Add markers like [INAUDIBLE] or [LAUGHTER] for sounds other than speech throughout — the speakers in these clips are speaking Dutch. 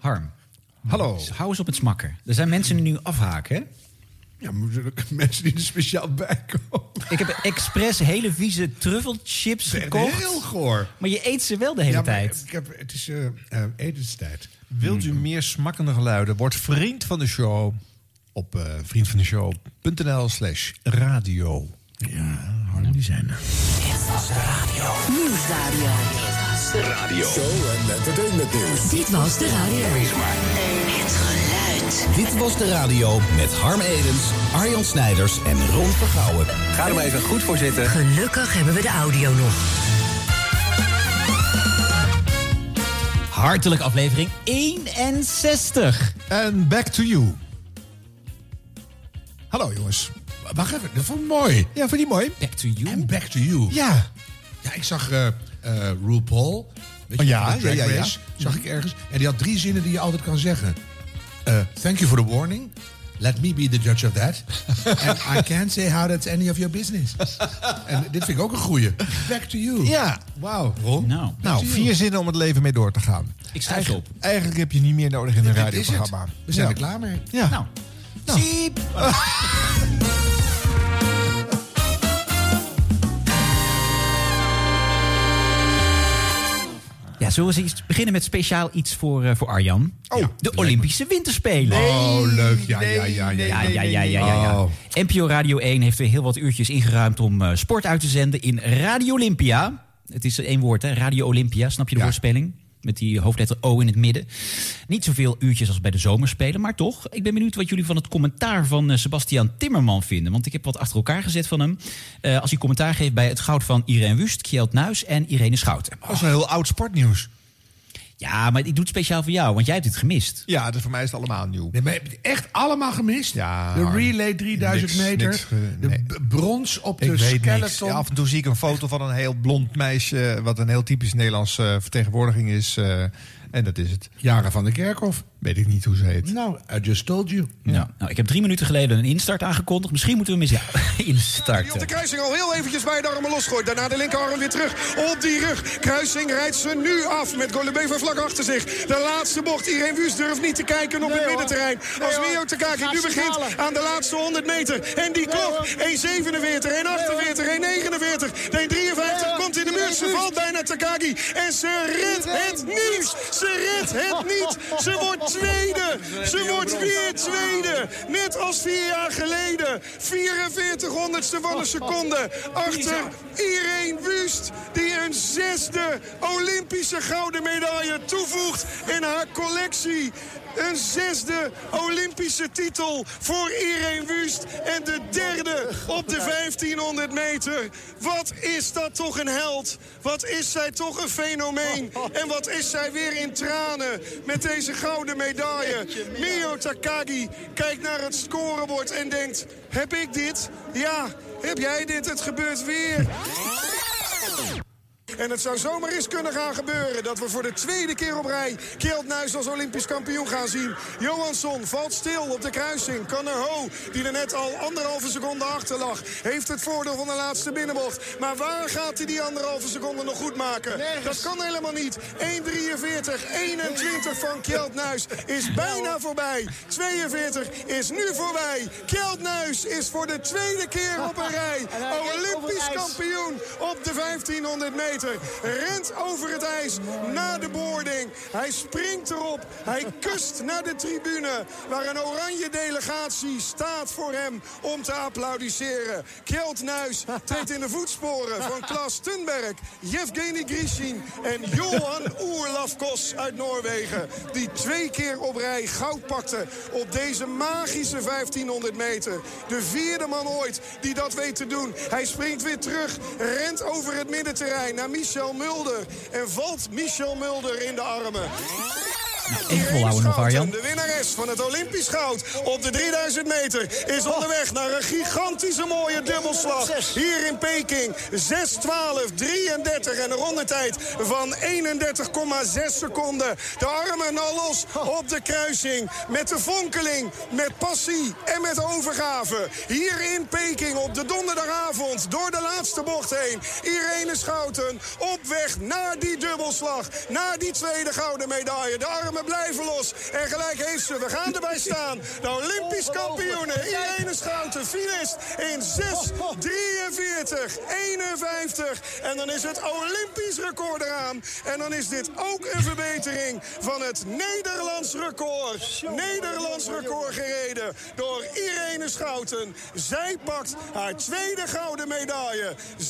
Harm, Hallo. hou eens op het smakken. Er zijn mensen die nu afhaken, hè? Ja, er mensen die er speciaal bij komen. Ik heb expres hele vieze truffelchips gekocht. Heel goor. Maar je eet ze wel de hele Ja, maar tijd. ik heb, het is eh, eh, etenstijd. Wilt u meer smakkende geluiden? Word vriend van de show op eh vriendvandeshow.nl slash radio. Ja, Harm, die zijn er. Nieuwsradio. Show en entertainment nieuws. Dit was de radio. Het geluid. Dit was de radio met Harm Edens, Arjan Snijders en Ron Vergouwen. Ga er maar even goed voor zitten. Gelukkig hebben we de audio nog. Hartelijk aflevering 61. En back to you. Hallo jongens. Wacht even, dat vond ik mooi. Ja, vind je mooi? Back to you. En back to you. Ja. Ja, ik zag eh eh RuPaul. Weet Oh, ja, ja, ja, ja. Race, Zag ik ergens. En die had drie zinnen die je altijd kan zeggen. Eh, thank you for the warning. Let me be the judge of that. [LAUGHS] And I can't say how that's any of your business. en dit vind ik ook een goeie. Back to you. Ja. Wauw, Ron. Nou, Nou, vier zinnen om het leven mee door te gaan. Ik schrijf ze op. Eigenlijk heb je niet meer nodig in een radioprogramma. We zijn Ja. er klaar mee. Ja. Nou, Nou. [LAUGHS] Ja, zullen we eens beginnen met speciaal iets voor, eh, voor Arjan? Oh, de Olympische Winterspelen. Oh, leuk. Ja, ja, ja, ja. Ja, ja, ja, ja, ja, ja. Oh. NPO Radio 1 heeft weer heel wat uurtjes ingeruimd om eh, sport uit te zenden in Radio Olympia. Het is één woord, hè? Radio Olympia. Snap je de Ja. woordspeling? Met die hoofdletter O in het midden. Niet zoveel uurtjes als bij de zomerspelen, maar toch. Ik ben benieuwd wat jullie van het commentaar van eh, Sebastian Timmerman vinden. Want ik heb wat achter elkaar gezet van hem. Eh, als hij commentaar geeft bij het goud van Irene Wust, Kjeld Nuis en Irene Schouten. Dat is een heel oud sportnieuws. Ja, maar ik doe het speciaal voor jou, want jij hebt het gemist. Ja, dus voor mij is het allemaal nieuw. Nee, maar heb je het echt allemaal gemist? Ja, de relay 3000 Niks, meter. niks, de nee. brons op de Ik weet niks. skeleton. Ja, af en toe zie ik een foto van een heel blond meisje... wat een heel typisch Nederlandse eh, vertegenwoordiging is. eh, en dat is het. Jaren van de Kerkhof. Weet ik niet hoe ze heet. Nou, I just told you. Nou, nou, ik heb drie minuten geleden een instart aangekondigd. Misschien moeten we hem eens ja, [LAUGHS] Die op de instarten. kruising al heel eventjes bij de armen losgooit. Daarna de linkerarm weer terug op die rug. Kruising rijdt ze nu af met Golubeva vlak achter zich. De laatste bocht. Irene Wüst durft niet te kijken op het middenterrein. Als Mio Takaki nu begint aan de laatste 100 meter. En die klok 1,47, 1,48, 1,49. De 53 komt in de muur. Ze valt bijna Takagi. En ze redt het niet. Ze redt het niet. Ze wordt tweede. Ze wordt weer tweede. Net als vier jaar geleden. 44 honderdste van een seconde. Achter Irene Wust. Die een zesde Olympische gouden medaille toevoegt in haar collectie. Een zesde Olympische titel voor Irene Wust. En de derde op de 1500 meter. Wat is dat toch een held. Wat is zij toch een fenomeen. En wat is zij weer in tranen met deze gouden medaille. Mio Takagi kijkt naar het scorebord en denkt... Heb ik dit? Ja, heb jij dit? Het gebeurt weer. En het zou zomaar eens kunnen gaan gebeuren dat we voor de tweede keer op rij Kjeld Nuis als Olympisch kampioen gaan zien. Johansson valt stil op de kruising. Conor Ho, die er net al anderhalve seconde achter lag, heeft het voordeel van de laatste binnenbocht. Maar waar gaat hij die anderhalve seconde nog goed maken? Dat kan helemaal niet. 1.43, 21 van Kjeld Nuis is bijna voorbij. 42 is nu voorbij. Kjeld Nuis is voor de tweede keer op een [LAUGHS] rij. Olympisch kampioen op de 1500 meter. Rent over het ijs naar de boarding. Hij springt erop. Hij kust naar de tribune. Waar een oranje delegatie staat voor hem om te applaudisseren. Kjeld Nuis treedt in de voetsporen van Klas Thunberg, Yevgeny Grishin en Johan Oerlafkos uit Noorwegen. Die twee keer op rij goud pakte op deze magische 1500 meter. De vierde man ooit die dat weet te doen. Hij springt weer terug, rent over het middenterrein Michel Mulder. En valt Michel Mulder in de armen. Even volhouden nog, Arjan. De winnares van het Olympisch goud op de 3000 meter is onderweg naar een gigantische mooie dubbelslag. Hier in Peking 6, 12, 33 en een rondetijd van 31,6 seconden. De armen al los op de kruising met de vonkeling, met passie en met overgave. Hier in Peking op de donderdagavond door de laatste bocht heen. Irene Schouten op weg naar die dubbelslag, naar die tweede gouden medaille. De armen we blijven los. En gelijk heeft ze. We gaan erbij staan. De Olympisch kampioene Irene Schouten. Finist in 6, 43, 51. En dan is het Olympisch record eraan. En dan is dit ook een verbetering van het Nederlands record. Nederlands record gereden door Irene Schouten. Zij pakt haar tweede gouden medaille. 6.43.51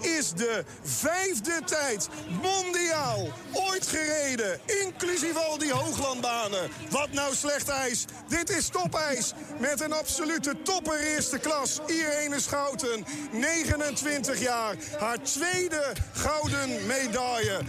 is de vijfde tijd mondiaal ooit gereden. Inclusief al die hooglandbanen. Wat nou slecht ijs. Dit is topijs met een absolute topper eerste klas. Irene Schouten, 29 jaar. Haar tweede gouden medaille.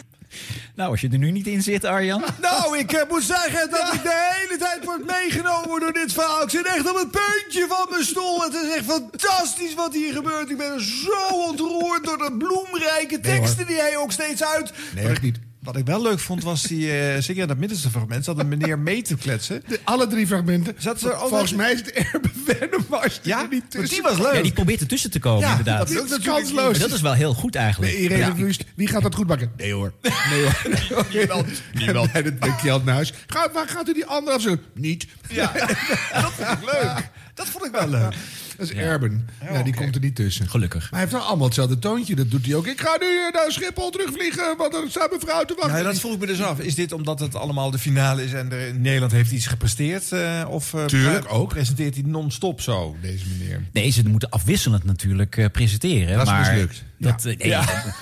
Nou, als je er nu niet in zit, Arjan. [LAUGHS] Nou, ik eh, moet zeggen dat ik de hele tijd word meegenomen door dit verhaal. Ik zit echt op het puntje van mijn stoel. Het is echt fantastisch wat hier gebeurt. Ik ben zo ontroerd door de bloemrijke teksten die hij ook steeds uit. Nee, echt niet. Wat ik wel leuk vond was die, eh zeker in dat middenste fragment, zat een meneer mee te kletsen. De- alle drie fragmenten. Zat ze ook Volgens mij is het Erben Wennemars die Ja, er niet tussen die was leuk. Ja, die probeert ertussen te komen, Ja, inderdaad. dat is natuurlijk kansloos. Maar dat is wel heel goed eigenlijk. Nee, Irene Ja. Wust, wie gaat dat goed maken? Nee hoor. Nee hoor. Niemand. [LAUGHS] Niemand. En dat denkt naar huis. Ga, waar gaat u die andere afzetten? Niet. Ja, [LAUGHS] dat vond ik leuk. Dat vond ik wel leuk. Dat is Erben. Ja, die komt er niet tussen. Gelukkig. Maar hij heeft wel allemaal hetzelfde toontje. Dat doet hij ook. Ik ga nu eh, naar Schiphol terugvliegen, want er staat mijn vrouw te wachten. Ja, dat vroeg ik me dus af. Is dit omdat het allemaal de finale is en er, Nederland heeft iets gepresteerd? eh, of eh, Tuurlijk, ook. presenteert hij non-stop zo, deze meneer? Nee, ze moeten afwisselend natuurlijk eh, presenteren. Dat is maar mislukt. Dat, nee,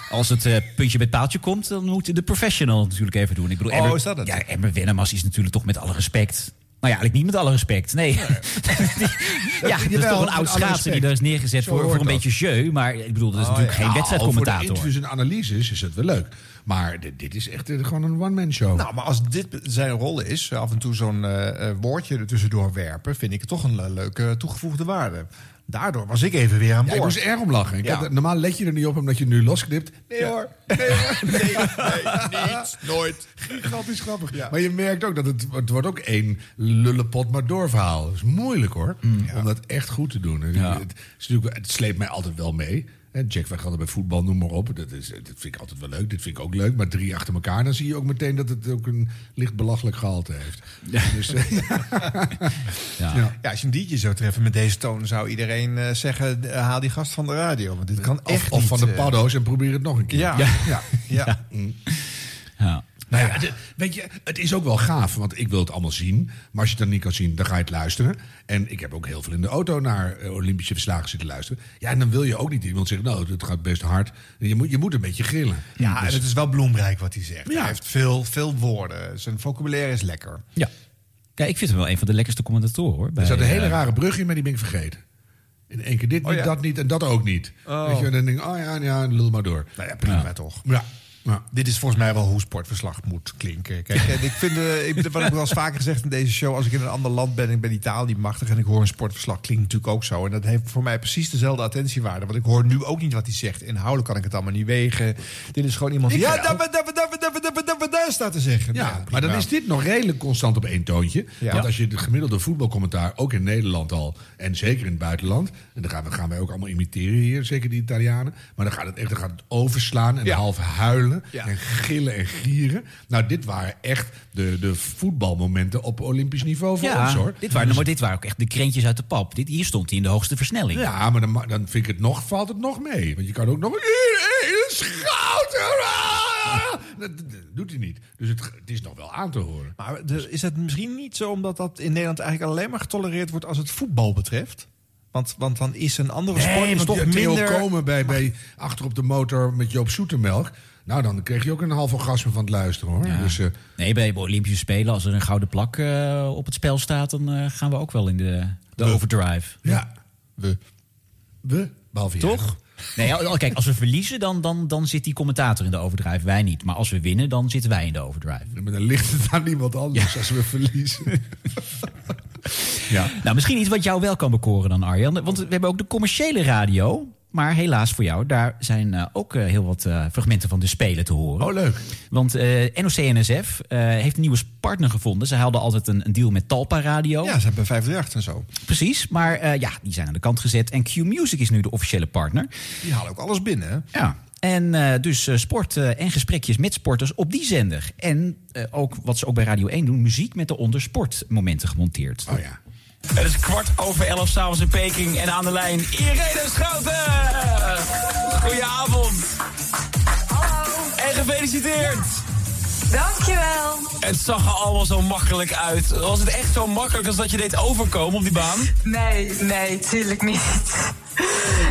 Als het eh, puntje bij het paaltje komt, dan moet de professional natuurlijk even doen. Ik bedoel, Oh, Emmer- is dat het? Ja, Emmer Wennemars is natuurlijk toch met alle respect... Nou ja, eigenlijk niet met alle respect. Nee. [LAUGHS] ja, dat is toch een oud schaatser die daar is neergezet Zo voor, voor een dat. beetje jeu. Maar ik bedoel, dat is Oh, natuurlijk ja. geen Nou, Voor de wedstrijdcommentator. interviews en analyses is het wel leuk. Maar dit, dit is echt gewoon een one-man show. Nou, maar als dit zijn rol is, af en toe zo'n eh, eh, woordje er tussendoor werpen, vind ik het toch een le- leuke toegevoegde waarde. Daardoor was ik even weer aan Ja, ik boord. moest er erg om lachen. Ik Ja. had- normaal let je er niet op omdat je het nu losknipt. Nee hoor. Nee hoor. [LAUGHS] Nee, niet, nooit. Gigantisch grappig. Maar je merkt ook dat het, het wordt ook één lullepot maar door verhaal. Het is moeilijk hoor. Om dat echt goed te doen. Het, natuurlijk, het sleept mij altijd wel mee. Jack gaat altijd bij voetbal, noem maar op. Dat, is, dat vind ik altijd wel leuk. Dit vind ik ook leuk. Maar drie achter elkaar, dan zie je ook meteen dat het ook een licht belachelijk gehalte heeft. Dus, eh, [LAUGHS] Ja. ja. Ja, als je een diertje zou treffen met deze toon, zou iedereen eh, zeggen: eh, haal die gast van de radio. Want dit kan Of, echt of niet, van de paddo's en probeer het nog een keer. Ja. ja. Ja. Ja. Nou ja, de- weet je, het is ook wel gaaf, want ik wil het allemaal zien. Maar als je het dan niet kan zien, dan ga je het luisteren. En ik heb ook heel veel in de auto naar eh, Olympische verslagen zitten luisteren. Ja, en dan wil je ook niet iemand zeggen, nou, het gaat best hard. Je moet, je moet een beetje grillen. Ja, en Dus- het is wel bloemrijk wat hij zegt. Ja. Hij heeft veel, veel woorden. Zijn vocabulaire is lekker. Ja. ja, ik vind hem wel een van de lekkerste commentatoren hoor. er zat een hele eh, rare brug in, maar die ben ik vergeten. In één keer dit niet, ja? dat niet en dat ook niet. Oh. Weet je, en dan denk ik, oh ja, ja, lul maar door. Nou ja, prima Ja. toch. Ja, ja. Dit is volgens mij wel hoe sportverslag moet klinken. Kijk, en ik vind, eh, ik, wat ik wel eens vaker gezegd in deze show... als ik in een ander land ben, ik ben Italië machtig... en ik hoor een sportverslag, klinkt natuurlijk ook zo. En dat heeft voor mij precies dezelfde attentiewaarde. Want ik hoor nu ook niet wat hij zegt. Inhoudelijk kan ik het allemaal niet wegen. Dit is gewoon iemand die... Ja, daar, daar, daar, staat te zeggen. Ja, nou, maar dan is dit nog redelijk constant op één toontje. Want als je de gemiddelde voetbalcommentaar, ook in Nederland al... en zeker in het buitenland... en dan gaan, we, gaan wij ook allemaal imiteren hier, zeker die Italianen... maar dan gaat het echt dan gaat het overslaan en ja. half huilen... Ja. en gillen en gieren. Nou, dit waren echt de, de voetbalmomenten op Olympisch niveau voor Ja, ons, hoor. dit waren, maar dit waren ook echt de krentjes uit de pap. Dit, hier stond hij in de hoogste versnelling. Ja, maar dan, dan vind ik het nog, valt het nog mee. Want je kan ook nog... Schouten! ah! Dat, doet hij niet. Dus het, het is nog wel aan te horen. Maar de- is het misschien niet zo omdat dat in Nederland eigenlijk alleen maar getolereerd wordt als het voetbal betreft? Want, want dan is een andere sport Nee, is want toch minder... komen bij, bij achter op de motor met Joop Zoetemelk. Nou, dan kreeg je ook een half orgasme van het luisteren, hoor. Ja. Dus, eh, Nee, bij de Olympische Spelen, als er een gouden plak eh, op het spel staat, dan eh, gaan we ook wel in de, de overdrive. ja, We. we, behalve jij. Toch? Nee, al- kijk, als we verliezen, dan, dan, dan zit die commentator in de overdrive, wij niet. Maar als we winnen, dan zitten wij in de overdrive. Maar dan ligt het aan niemand anders als we verliezen. [LAUGHS] ja. Nou, misschien iets wat jou wel kan bekoren dan, Arjan. Want we hebben ook de commerciële radio. Maar helaas voor jou, daar zijn eh, ook eh, heel wat eh, fragmenten van de Spelen te horen. Oh, leuk. Want NOC-NSF heeft een nieuwe partner gevonden. Ze hadden altijd een, een deal met Talpa Radio. Ja, ze hebben 538 en zo. Precies, maar ja, die zijn aan de kant gezet. En Q-Music is nu de officiële partner. Die halen ook alles binnen. hè? Ja. En dus sport en gesprekjes met sporters op die zender. En ook wat ze ook bij Radio 1 doen, muziek met de onder sportmomenten gemonteerd. Oh ja. Het is kwart over elf s'avonds in Peking en aan de lijn Irene Schouten. Goedenavond. Hallo, En gefeliciteerd. dankjewel. Het zag er allemaal zo makkelijk uit. Was het echt zo makkelijk als dat je deed overkomen op die baan? Nee, nee, tuurlijk niet. [LAUGHS]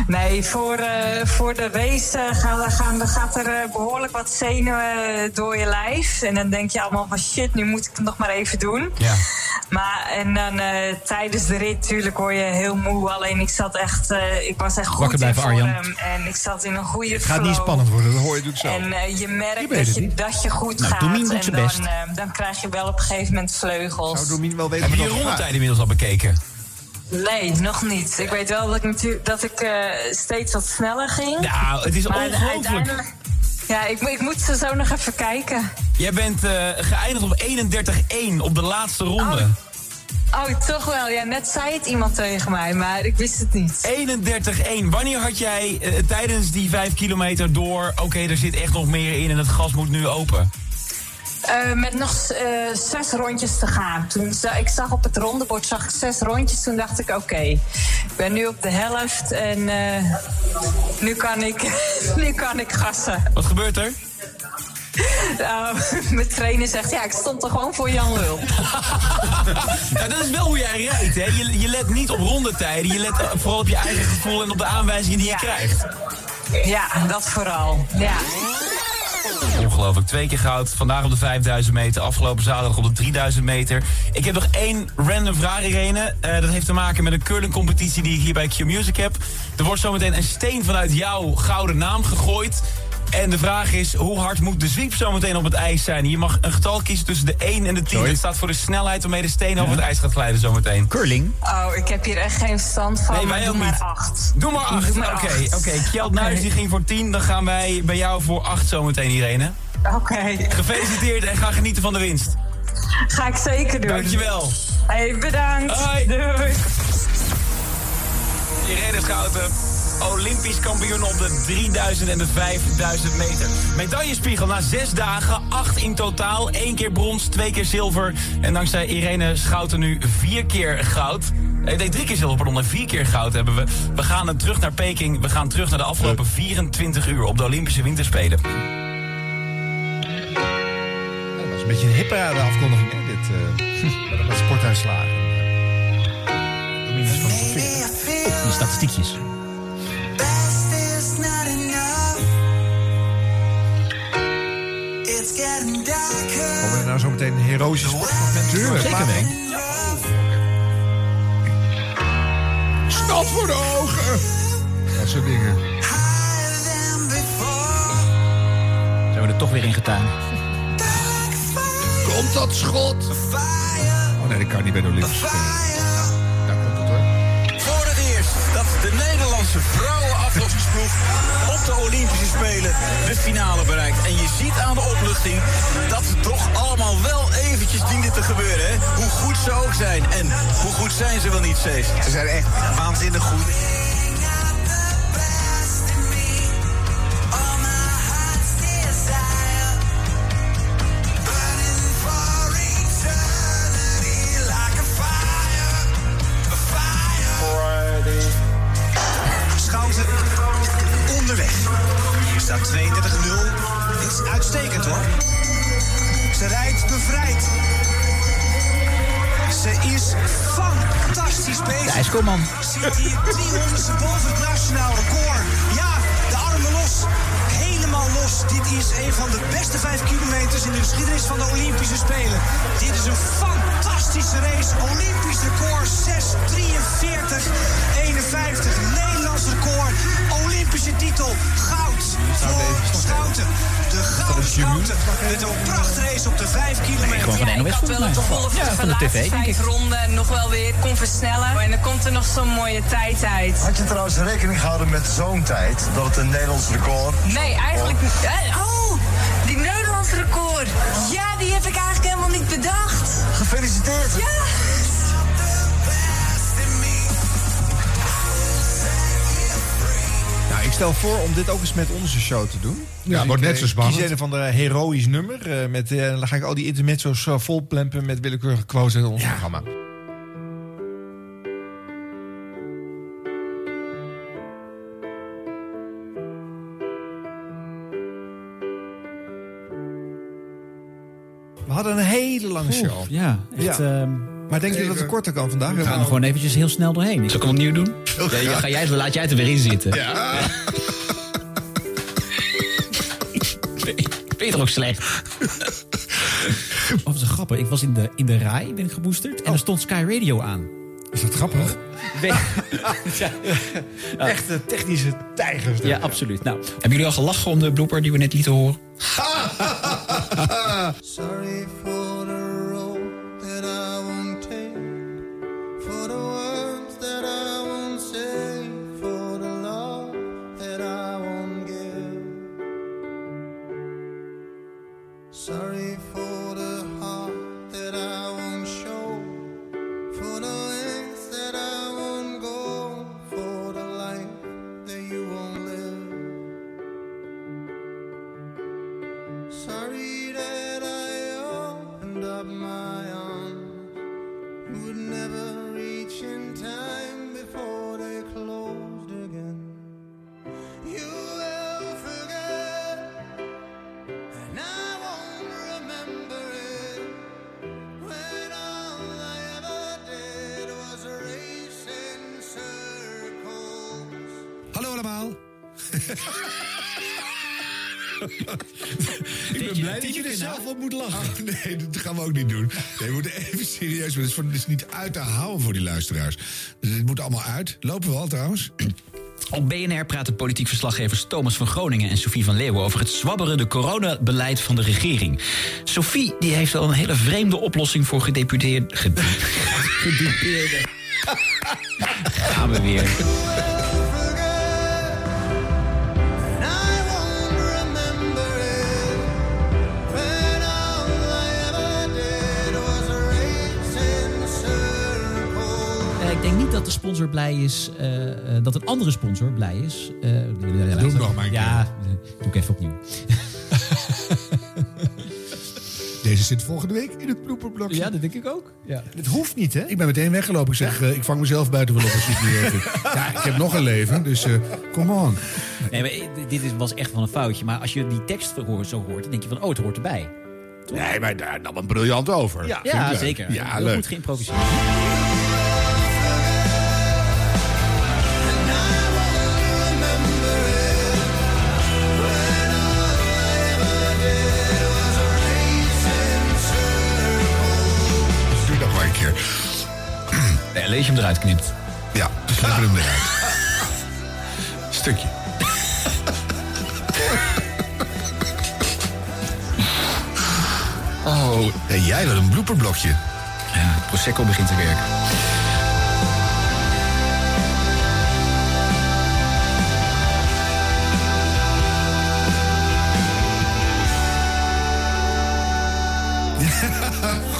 Nee, voor, eh, voor de race eh, gaan, gaan, gaat er eh, behoorlijk wat zenuwen door je lijf. En dan denk je allemaal van shit, nu moet ik het nog maar even doen. Ja. Maar en dan eh, tijdens de rit natuurlijk word je heel moe. Alleen ik zat echt, eh, ik was echt goed Wakker in vorm. Arjan. En ik zat in een goede Het gaat niet spannend worden, dat hoor je natuurlijk zo. En eh, je merkt Je dat, je, niet. dat je goed Nou, gaat. Domien doet en zijn dan, best. dan krijg je wel op een gegeven moment vleugels. Zou Domien wel weten Heb je wat je er gaat? rondetijd inmiddels al bekeken? Nee, nog niet. Ik weet wel dat ik, natuurlijk dat ik eh, steeds wat sneller ging. Nou, het is ongelooflijk. Ja, ik, ik moet ze zo nog even kijken. Jij bent eh, geëindigd op 31-1 op de laatste ronde. Oh, toch wel. Ja, net zei het iemand tegen mij, maar ik wist het niet. 31-1. Wanneer had jij eh, tijdens die 5 kilometer door... oké, er zit echt nog meer in en het gas moet nu open? Eh, met nog eh, zes rondjes te gaan. Toen ik zag op het rondebord zag ik zes rondjes. Toen dacht ik, oké, ik ben nu op de helft en eh, nu, kan ik, [LAUGHS] nu kan ik gassen. Wat gebeurt er? Nou, [LAUGHS] mijn trainer zegt, ja, ik stond er gewoon voor Jan Lul. [LAUGHS] Nou, dat is wel hoe jij rijdt, hè? Je, je let niet op rondetijden. Je let vooral op je eigen gevoel en op de aanwijzingen die je krijgt. Ja, dat vooral. Ja. Ongelooflijk. Twee keer goud. Vandaag op de 5000 meter. Afgelopen zaterdag op de 3000 meter. Ik heb nog één random vraag, Irene. Eh, dat heeft te maken met een curlingcompetitie die ik hier bij Q-Music heb. Er wordt zometeen een steen vanuit jouw gouden naam gegooid. En de vraag is, hoe hard moet de zwiep zometeen op het ijs zijn? Je mag een getal kiezen tussen de 1 en de 10. Dat staat voor de snelheid waarmee de steen over het ijs gaat glijden zometeen. Curling. Oh, ik heb hier echt geen verstand van. Nee, maar doe ook maar niet. acht. Doe maar 8. Doe Oké, oké. Kjeld. Nuis die ging voor 10. Dan gaan wij bij jou voor 8 zometeen, Irene. Oké, Gefeliciteerd en ga genieten van de winst. ga ik zeker doen. Dankjewel. Hey, bedankt. Hoi. Doei. Irene Schouten, Olympisch kampioen op de 3000 en de 5000 meter. Medaillespiegel na zes dagen, acht in totaal. Eén keer brons, twee keer zilver. En dankzij Irene Schouten nu vier keer goud. Eh, Nee, drie keer zilver, pardon, en vier keer goud hebben we. We gaan er terug naar Peking. We gaan terug naar de afgelopen 24 uur op de Olympische Winterspelen. Dat was een beetje een hippe afkondiging, hè, dit. eh [LAUGHS] met sportuitslagen. Domien is van de statistiekjes. Komen er nou zo meteen heroïsche sportmomenten? Tuurlijk. Zeker weten. Snot voor de ogen. Dat soort dingen. Zijn we er toch weer in getuind. Komt dat schot? Oh nee, dat kan niet bij de Olympische Spelen. Daar komt het hoor. Voor het eerst dat de Nederlandse vrouwenaflossingsploeg op de Olympische Spelen de finale bereikt. En je ziet aan de opluchting dat het toch allemaal wel eventjes diende te gebeuren. Hè? Hoe goed ze ook zijn. En hoe goed zijn ze wel niet, Cees? Ze zijn echt waanzinnig goed. Uitstekend hoor. Ze rijdt bevrijd. Ze is fantastisch bezig. De ijskoolman. Zit hier 300ste boven het nationaal record. Ja, de armen los. Helemaal los. Dit is een van de beste vijf kilometers in de geschiedenis van de Olympische Spelen. Dit is een fantastische race. Olympisch record 6.43. 51. Nederlands record. Olympische titel. Goud voor Schouten. De gouden Schouten. Met een prachtrace op de 5 kilometer. Gewoon van Ja, ik NOS had wel volgens het Ja, de van de laatste tv, denk ik. vijf ronden nog wel weer kon versnellen. En dan komt er nog zo'n mooie tijd uit. Had je trouwens rekening gehouden met zo'n tijd? Dat het een Nederlands record Nee, eigenlijk niet. Eh, Oh, die Nederlands record. Ja, die heb ik eigenlijk helemaal niet bedacht. Gefeliciteerd! Ja. Stel voor om dit ook eens met onze show te doen. Ja, Dus wordt net eh, zo spannend. Kies een van de heroïsch nummer. eh, met, eh, dan ga ik al die intermezzo's uh, volplempen met willekeurige quotes uit ons programma. We hadden een hele lange show. ja, echt, ehm, maar denk je dat het korter kan vandaag? We gaan er gewoon eventjes heel snel doorheen. Zal ik hem opnieuw doen? Ja, ja, ga jij, laat jij het er weer in zitten. Ja. [LAUGHS] Ben je toch ook slecht? Oh, wat een grappig. Ik was in de, in de rij, ben ik geboosterd. En er stond Sky Radio aan. Is dat grappig? [LAUGHS] Echte technische tijgers. Ja, absoluut. Nou, hebben jullie al gelachen om de blooper die we net lieten horen? Sorry for blij dat je er zelf op moet lachen. nee, dat gaan we ook niet doen. Nee, we moeten even serieus. Het is, voor- het is niet uit te houden voor die luisteraars. Dus het moet allemaal uit. Lopen we al trouwens? Op BNR praten politiek verslaggevers Thomas van Groningen en Sophie van Leeuwen over het zwabberende coronabeleid van de regering. Sophie die heeft al een hele vreemde oplossing voor gedeputeerde. gede- [LAUGHS] gedupeerde. [LAUGHS] Gaan we weer. Denk niet dat de sponsor blij is, eh, eh, dat een andere sponsor blij is. Eh, Doe hem nog maar een Ja, doe ik even opnieuw. [LAUGHS] Deze zit volgende week in het blooperblokje. Ja, dat denk ik ook. Ja. Het hoeft niet, hè? Ik ben meteen weggelopen. Ik zeg, ik vang mezelf buiten wel op als ik het niet. Ja, ik heb nog een leven, dus eh come on. Nee, maar dit is- was echt wel een foutje. Maar als je die tekst zo hoort, dan denk je van, oh, het hoort erbij. Nee, maar daar nam een briljant over. Ja, zeker. Ja, Heel leuk. goed geïmproviseerd. Je hem eruit knipt. Ja, knippen hem eruit. [LAUGHS] Stukje. Oh, en jij wil een blooperblokje. Ja, Prosecco begint te werken.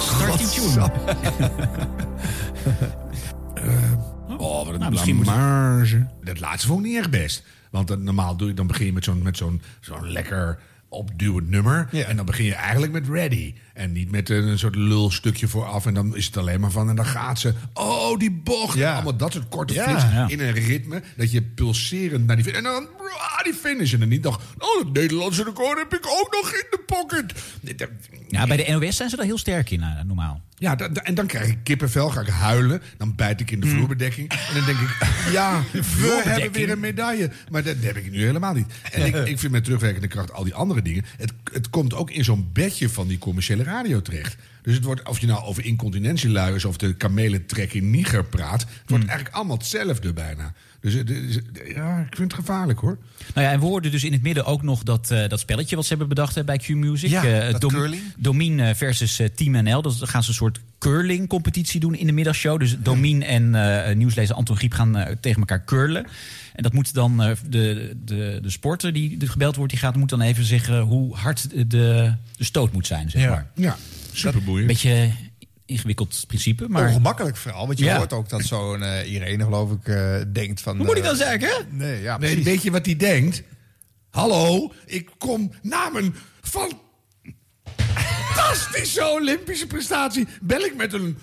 [LAUGHS] Start die tune. [LAUGHS] Nou, misschien moet- blamage. Dat laatste vond ik niet echt best. Want normaal doe je, dan begin je met zo'n met zo'n zo'n lekker opduwend nummer. En dan begin je eigenlijk met ready. En niet met een, soort lulstukje vooraf. En dan is het alleen maar van... En dan gaat ze... Oh, die bocht. Allemaal dat soort korte Ja, flits ja. in een ritme. Dat je pulserend naar die... fin- En dan... ah, die finish. En dan niet nog... Oh, het Nederlandse record heb ik ook nog in de pocket. Dat- Ja, bij de NOS zijn ze daar heel sterk in, eh, normaal. ja, da- da- en dan krijg ik kippenvel, ga ik huilen. Dan bijt ik in de vloerbedekking. En dan denk ik, ja, [LAUGHS] we hebben weer een medaille. Maar dat heb ik nu helemaal niet. En ik, [LAUGHS] ik vind met terugwerkende kracht al die andere dingen... het, het komt ook in zo'n bedje van die commerciële radio terecht. Dus het wordt, of je nou over incontinentieluiers... of de kamelentrek in Niger praat... het wordt eigenlijk allemaal hetzelfde bijna. Dus het is- ja, ik vind het gevaarlijk hoor. Nou ja, en we hoorden dus in het midden ook nog dat, eh, dat spelletje wat ze hebben bedacht hè, bij Q-Music. Ja, Eh, dat Dom- curling. Domien eh, versus eh, Team NL. Dus dan gaan ze een soort curling-competitie doen in de middagshow. Dus Domien en eh, nieuwslezer Anton Griep gaan eh, tegen elkaar curlen. En dat moet dan eh, de, de, de sporter die gebeld wordt, die gaat moet dan even zeggen hoe hard de, de stoot moet zijn, zeg Ja. maar. Ja, superboeiend. Beetje ingewikkeld principe. Maar Ongemakkelijk vooral, want je Ja. hoort ook dat zo'n eh, Irene, geloof ik, eh, denkt van... Hoe moet ik dan zeggen? Nee, ja, Nee, weet je wat hij denkt? Hallo, ik kom na mijn fantastische Olympische prestatie. Bel ik met een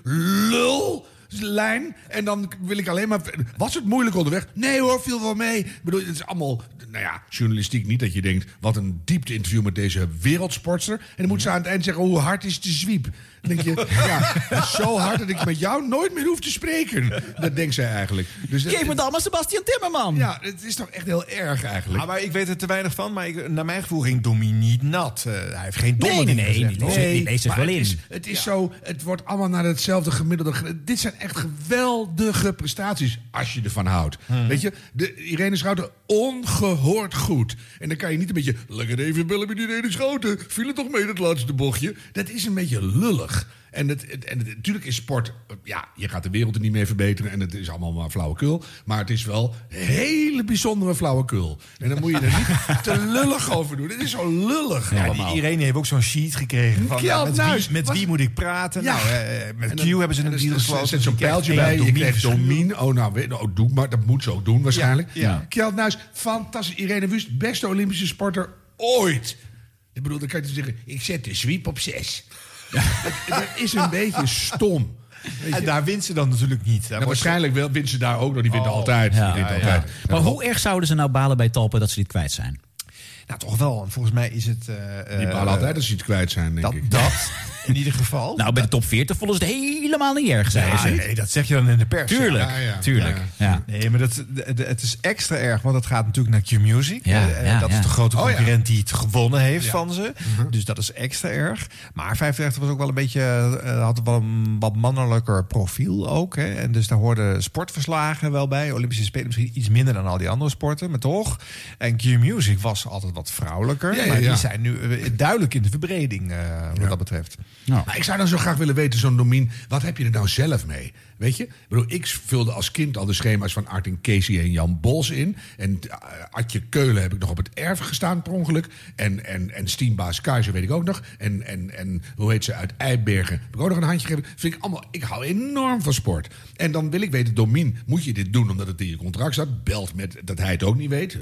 lullijn en dan wil ik alleen maar... Was het moeilijk onderweg? Nee hoor, viel wel mee. Ik bedoel, het is allemaal, nou ja, journalistiek niet dat je denkt... wat een diepte interview met deze wereldsportster. En dan moet ze aan het eind zeggen, hoe hard is de zwiep? Dan denk je, ja, het is zo hard dat ik met jou nooit meer hoef te spreken. Dat denkt zij eigenlijk. Dus geef me dan maar Sebastian Timmerman. Ja, het is toch echt heel erg eigenlijk. Ah, maar ik weet er te weinig van, maar ik, naar mijn gevoel ging Domi niet nat. Eh, hij heeft geen domme Nee, nee, dingen nee, gezegd, die leest zich maar wel het in. is, het is zo, het wordt allemaal naar hetzelfde gemiddelde. ge- Dit zijn echt geweldige prestaties, als je ervan houdt. Hmm. Weet je, de Irene Schouten, ongehoord goed. En dan kan je niet een beetje, lekker even bellen met Irene Schouten. Viel het toch mee, dat laatste bochtje? Dat is een beetje lullig. En, het, het- en het- natuurlijk is sport, eh, ja, je gaat de wereld er niet mee verbeteren. En het is allemaal maar flauwekul. Maar het is wel hele bijzondere flauwekul. En dan moet je er niet [LAUGHS] te lullig over doen. Het is zo lullig Ja, allemaal. die Irene heeft ook zo'n sheet gekregen van ja, met, Nuis, wie, met was- wie moet ik praten. Ja. Nou, eh, met En Q hebben ze en een deal zet- gesloten. Zet zo'n pijltje bij. Je krijgt. Domien. Oh, nou, oh, doe maar. Dat moet ze ook doen waarschijnlijk. Ja. Kjeld Nuis, fantastisch. Irene Wust, beste Olympische sporter ooit. Ik bedoel, dan kan je zeggen, ik zet de sweep op zes. Dat, dat is een beetje stom. En daar wint ze dan natuurlijk niet. Nou, waarschijnlijk wel, wint ze daar ook nog. Die wint Oh. altijd. Ja. Die wint Ja, altijd. Maar hoe erg zouden ze nou balen bij Talpen dat ze dit kwijt zijn? Nou, toch wel. Want Volgens mij is het... eh, Die eh, balen altijd als ze iets kwijt zijn, denk dat, ik. dat, in ieder geval. [LAUGHS] Nou, bij de top 40 vonden ze het helemaal niet erg, Ja, ze. nee, dat zeg je dan in de pers. Tuurlijk, Ja, ja. tuurlijk. Ja. Nee, maar dat, de- de- het is extra erg, want het gaat natuurlijk naar Q-Music. Ja, Eh, ja, dat ja. is de grote Oh, ja. concurrent die het gewonnen heeft Ja. van ze. Mhm. Dus dat is extra erg. Maar 35 was ook wel een beetje, eh, had wel een wat mannelijker profiel ook. Hè. En dus daar hoorden sportverslagen wel bij. Olympische Spelen misschien iets minder dan al die andere sporten, maar toch. En Q-Music was altijd wat vrouwelijker. Ja, ja, maar ja. die zijn nu eh, duidelijk in de verbreding, eh, wat dat betreft. Maar ik zou dan zo graag willen weten, zo'n Domien, wat heb je er nou zelf mee? Weet je? Ik, bedoel, ik vulde als kind al de schema's van Artin Casey en Jan Bos in. En uh, Adje Keulen heb ik nog op het erf gestaan per ongeluk. En, en, en Stienbaas Keizer weet ik ook nog. En, en, en hoe heet ze uit Eibergen? Heb ik ook nog een handje gegeven. Vind ik allemaal, ik hou enorm van sport. En dan wil ik weten, Domien, moet je dit doen omdat het in je contract staat? Belt met dat hij het ook niet weet.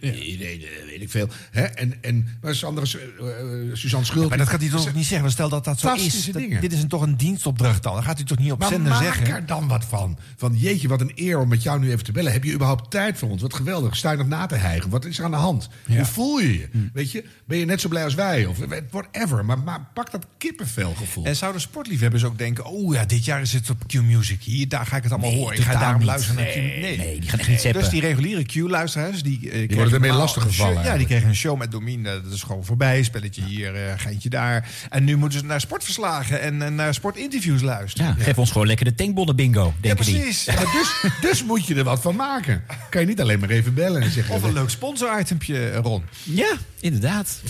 Nee, nee, weet ik veel. Hè? En, en waar is andere, uh, Suzanne Schult? Maar dat gaat hij toch niet zeggen? Stel dat dat zo is. Dat- dit is een, toch een dienstopdracht dan. Dan gaat hij toch niet op Maar zender maak zeggen. er dan wat van. Van jeetje, wat een eer om met jou nu even te bellen. Heb je überhaupt tijd voor ons? Wat geweldig. Sta je nog na te hijgen? Wat is er aan de hand? Hoe voel je je? Weet je? Ben je net zo blij als wij? Of whatever. Maar, maar pak dat kippenvelgevoel. En zouden sportliefhebbers ook denken... oh ja, dit jaar is het op Q-Music. Hier, daar ga ik het allemaal Nee, horen. Ik ga daarom niet. luisteren naar Q. Nee, nee, die gaan echt niet zappen. Dus die reguliere Q-luisteraars... die, eh, kregen worden ermee lastig gevallen Ja, die kregen een show met Domien. eh, dat is gewoon voorbij. Spelletje hier, eh geintje daar. En nu moeten ze naar sportverslagen en, en naar sportinterviews luisteren. Ja, geef ons gewoon lekker de tankbonnen bingo, Ja, denken die. precies. Ja, maar dus, dus moet je er wat van maken. Kan je niet alleen maar even bellen en zeggen... Of een leuk sponsor-itempje, eh, Ron. Ja, inderdaad.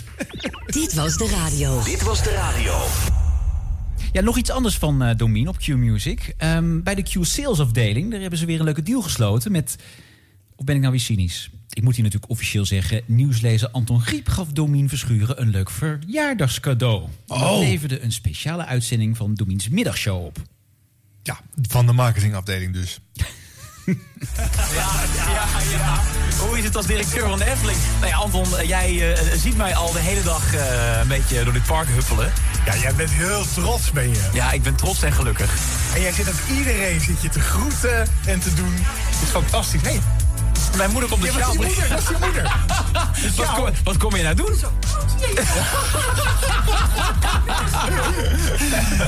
Dit was de radio. Dit was de radio. Ja, nog iets anders van eh Domien op Q-Music. Ehm, bij de Q-Sales afdeling, daar hebben ze weer een leuke deal gesloten met... Of ben ik nou weer cynisch? Ik moet hier natuurlijk officieel zeggen... nieuwslezer Anton Griep gaf Domien Verschuren een leuk verjaardagscadeau. Oh. Dat leverde een speciale uitzending van Domiens middagshow op. Ja, van de marketingafdeling dus. Ja, ja, ja. Hoe is het als directeur van de Efteling? Nou ja, Anton, eh, jij eh, ziet mij al de hele dag eh, een beetje door dit park huppelen. Ja, jij bent heel trots, ben je. Ja, ik ben trots en gelukkig. En jij zit ook iedereen zit je te groeten en te doen. Het is fantastisch. Hey, Mijn moeder komt de Ja, dat is sjaal je moeder, dat is je moeder. [LAUGHS] wat, kom, wat kom je nou doen? [LAUGHS]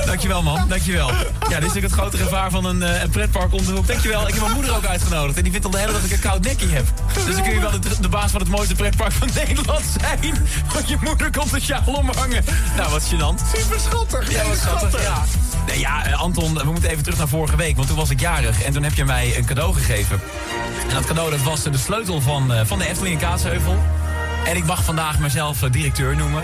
dankjewel man, dankjewel. Ja, dit is natuurlijk het grote gevaar van een, eh, een pretpark om de hoek. Dankjewel, ik heb mijn moeder ook uitgenodigd. En die vindt al de hele dag dat ik een koud nekje heb. Dus dan kun je wel de, de baas van het mooiste pretpark van [LAUGHS] Nederland zijn. Want je moeder komt de sjaal omhangen. Nou, wat gênant. Super schattig. Ja, wat schattig, ja. Nee, ja, eh, Anton, we moeten even terug naar vorige week. Want toen was ik jarig en toen heb je mij een cadeau gegeven. En dat cadeau dat was eh, de sleutel van, eh, van de Efteling in Kaatsheuvel. En ik mag vandaag mezelf directeur noemen.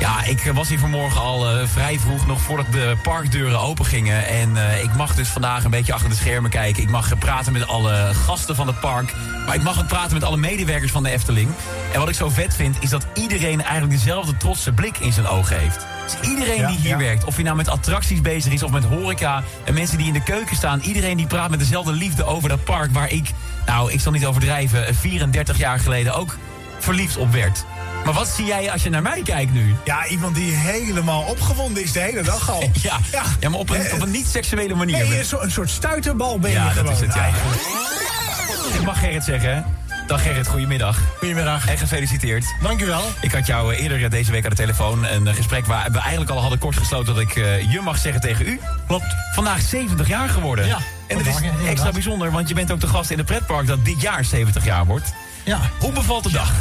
Ja, ik eh, was hier vanmorgen al eh, vrij vroeg, nog voordat de parkdeuren open gingen. En eh, ik mag dus vandaag een beetje achter de schermen kijken. Ik mag praten met alle gasten van het park. Maar ik mag ook praten met alle medewerkers van de Efteling. En wat ik zo vet vind, is dat iedereen eigenlijk dezelfde trotse blik in zijn ogen heeft. Dus iedereen Ja, die hier ja. werkt, of je nou met attracties bezig is of met horeca... en mensen die in de keuken staan, iedereen die praat met dezelfde liefde over dat park... waar ik, nou, ik zal niet overdrijven, 34 jaar geleden ook verliefd op werd. Maar wat zie jij als je naar mij kijkt nu? Ja, iemand die helemaal opgewonden is de hele dag al. [LAUGHS] Ja, ja. maar op een, op een niet-seksuele manier. Nee, een soort, een soort stuiterbal ben je Ja, dat is het, ja. Ah. Ik mag Gerrit zeggen? Dag Gerrit, goedemiddag. Goedemiddag. En gefeliciteerd. Dank u wel. Ik had jou eh, eerder eh, deze week aan de telefoon een eh, gesprek waar we eigenlijk al hadden kort gesloten dat ik eh, je mag zeggen tegen u. Klopt. Vandaag 70 jaar geworden. Ja, en het is inderdaad. extra bijzonder, want je bent ook de gast in het pretpark dat dit jaar 70 jaar wordt. Ja. Hoe bevalt de dag?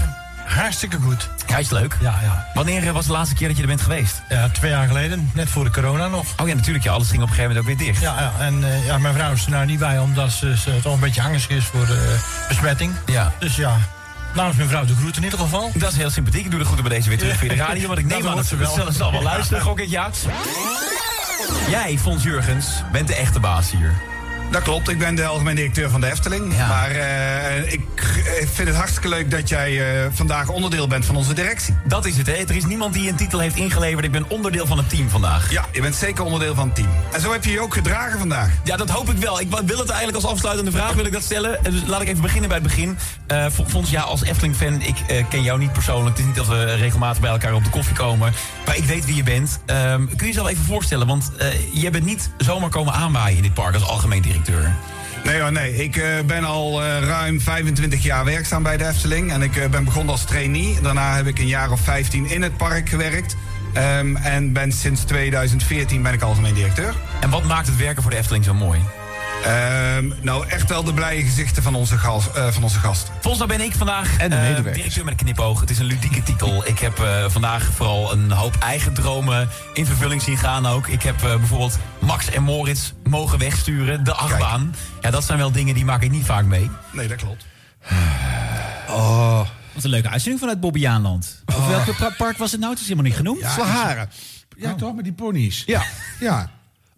Hartstikke goed. Ja, is leuk. Ja, ja. Wanneer eh, was de laatste keer dat je er bent geweest? Ja, twee jaar geleden, net voor de corona nog. Oh ja, natuurlijk. Ja, alles ging op een gegeven moment ook weer dicht. Ja, ja. en eh, ja, mijn vrouw is er nou niet bij, omdat ze, ze toch een beetje angstig is voor de besmetting. Ja. Dus ja, namens mijn vrouw de groet in ieder geval. Dat is heel sympathiek. Ik doe de groeten bij deze weer terug via de radio. Want ik neem aan dat ze wel. zal wel luisteren, gok ik, ja. [LAUGHS] Jij, Fons Jurgens, bent de echte baas hier. Dat klopt, ik ben de algemeen directeur van de Efteling. Ja. Maar eh, ik eh, vind het hartstikke leuk dat jij eh, vandaag onderdeel bent van onze directie. Dat is het, hè? Er is niemand die een titel heeft ingeleverd. Ik ben onderdeel van het team vandaag. Ja, je bent zeker onderdeel van het team. En zo heb je je ook gedragen vandaag. Ja, dat hoop ik wel. Ik wil het eigenlijk als afsluitende vraag wil ik dat stellen. En Dus laat ik even beginnen bij het begin. Eh Fons, ja, als Efteling-fan, ik eh, ken jou niet persoonlijk. Het is niet dat we regelmatig bij elkaar op de koffie komen. Maar ik weet wie je bent. Ehm, kun je jezelf even voorstellen? Want eh je bent niet zomaar komen aanwaaien in dit park als algemeen directeur. Nee hoor, nee. Ik eh, ben al eh, ruim 25 jaar werkzaam bij de Efteling. En ik eh, ben begonnen als trainee. Daarna heb ik een jaar of 15 in het park gewerkt. Ehm, en ben sinds 2014 ben ik algemeen directeur. En wat maakt het werken voor de Efteling zo mooi? Ehm, nou, echt wel de blije gezichten van onze, gas, eh, van onze gasten. Volgens mij ben ik vandaag En de medewerkers. directeur met een knipoog. Het is een ludieke titel. Ik heb eh, vandaag vooral een hoop eigen dromen in vervulling zien gaan ook. Ik heb eh, bijvoorbeeld Max en Moritz mogen wegsturen, de achtbaan. Ja, dat zijn wel dingen die maak ik niet vaak mee. Nee, dat klopt. Oh. Wat een leuke uitzending vanuit Bobbejaanland. Of welke pra- park was het nou? Het is helemaal niet genoemd. Slaharen. Ja, toch, met die ponies. Ja. Ja.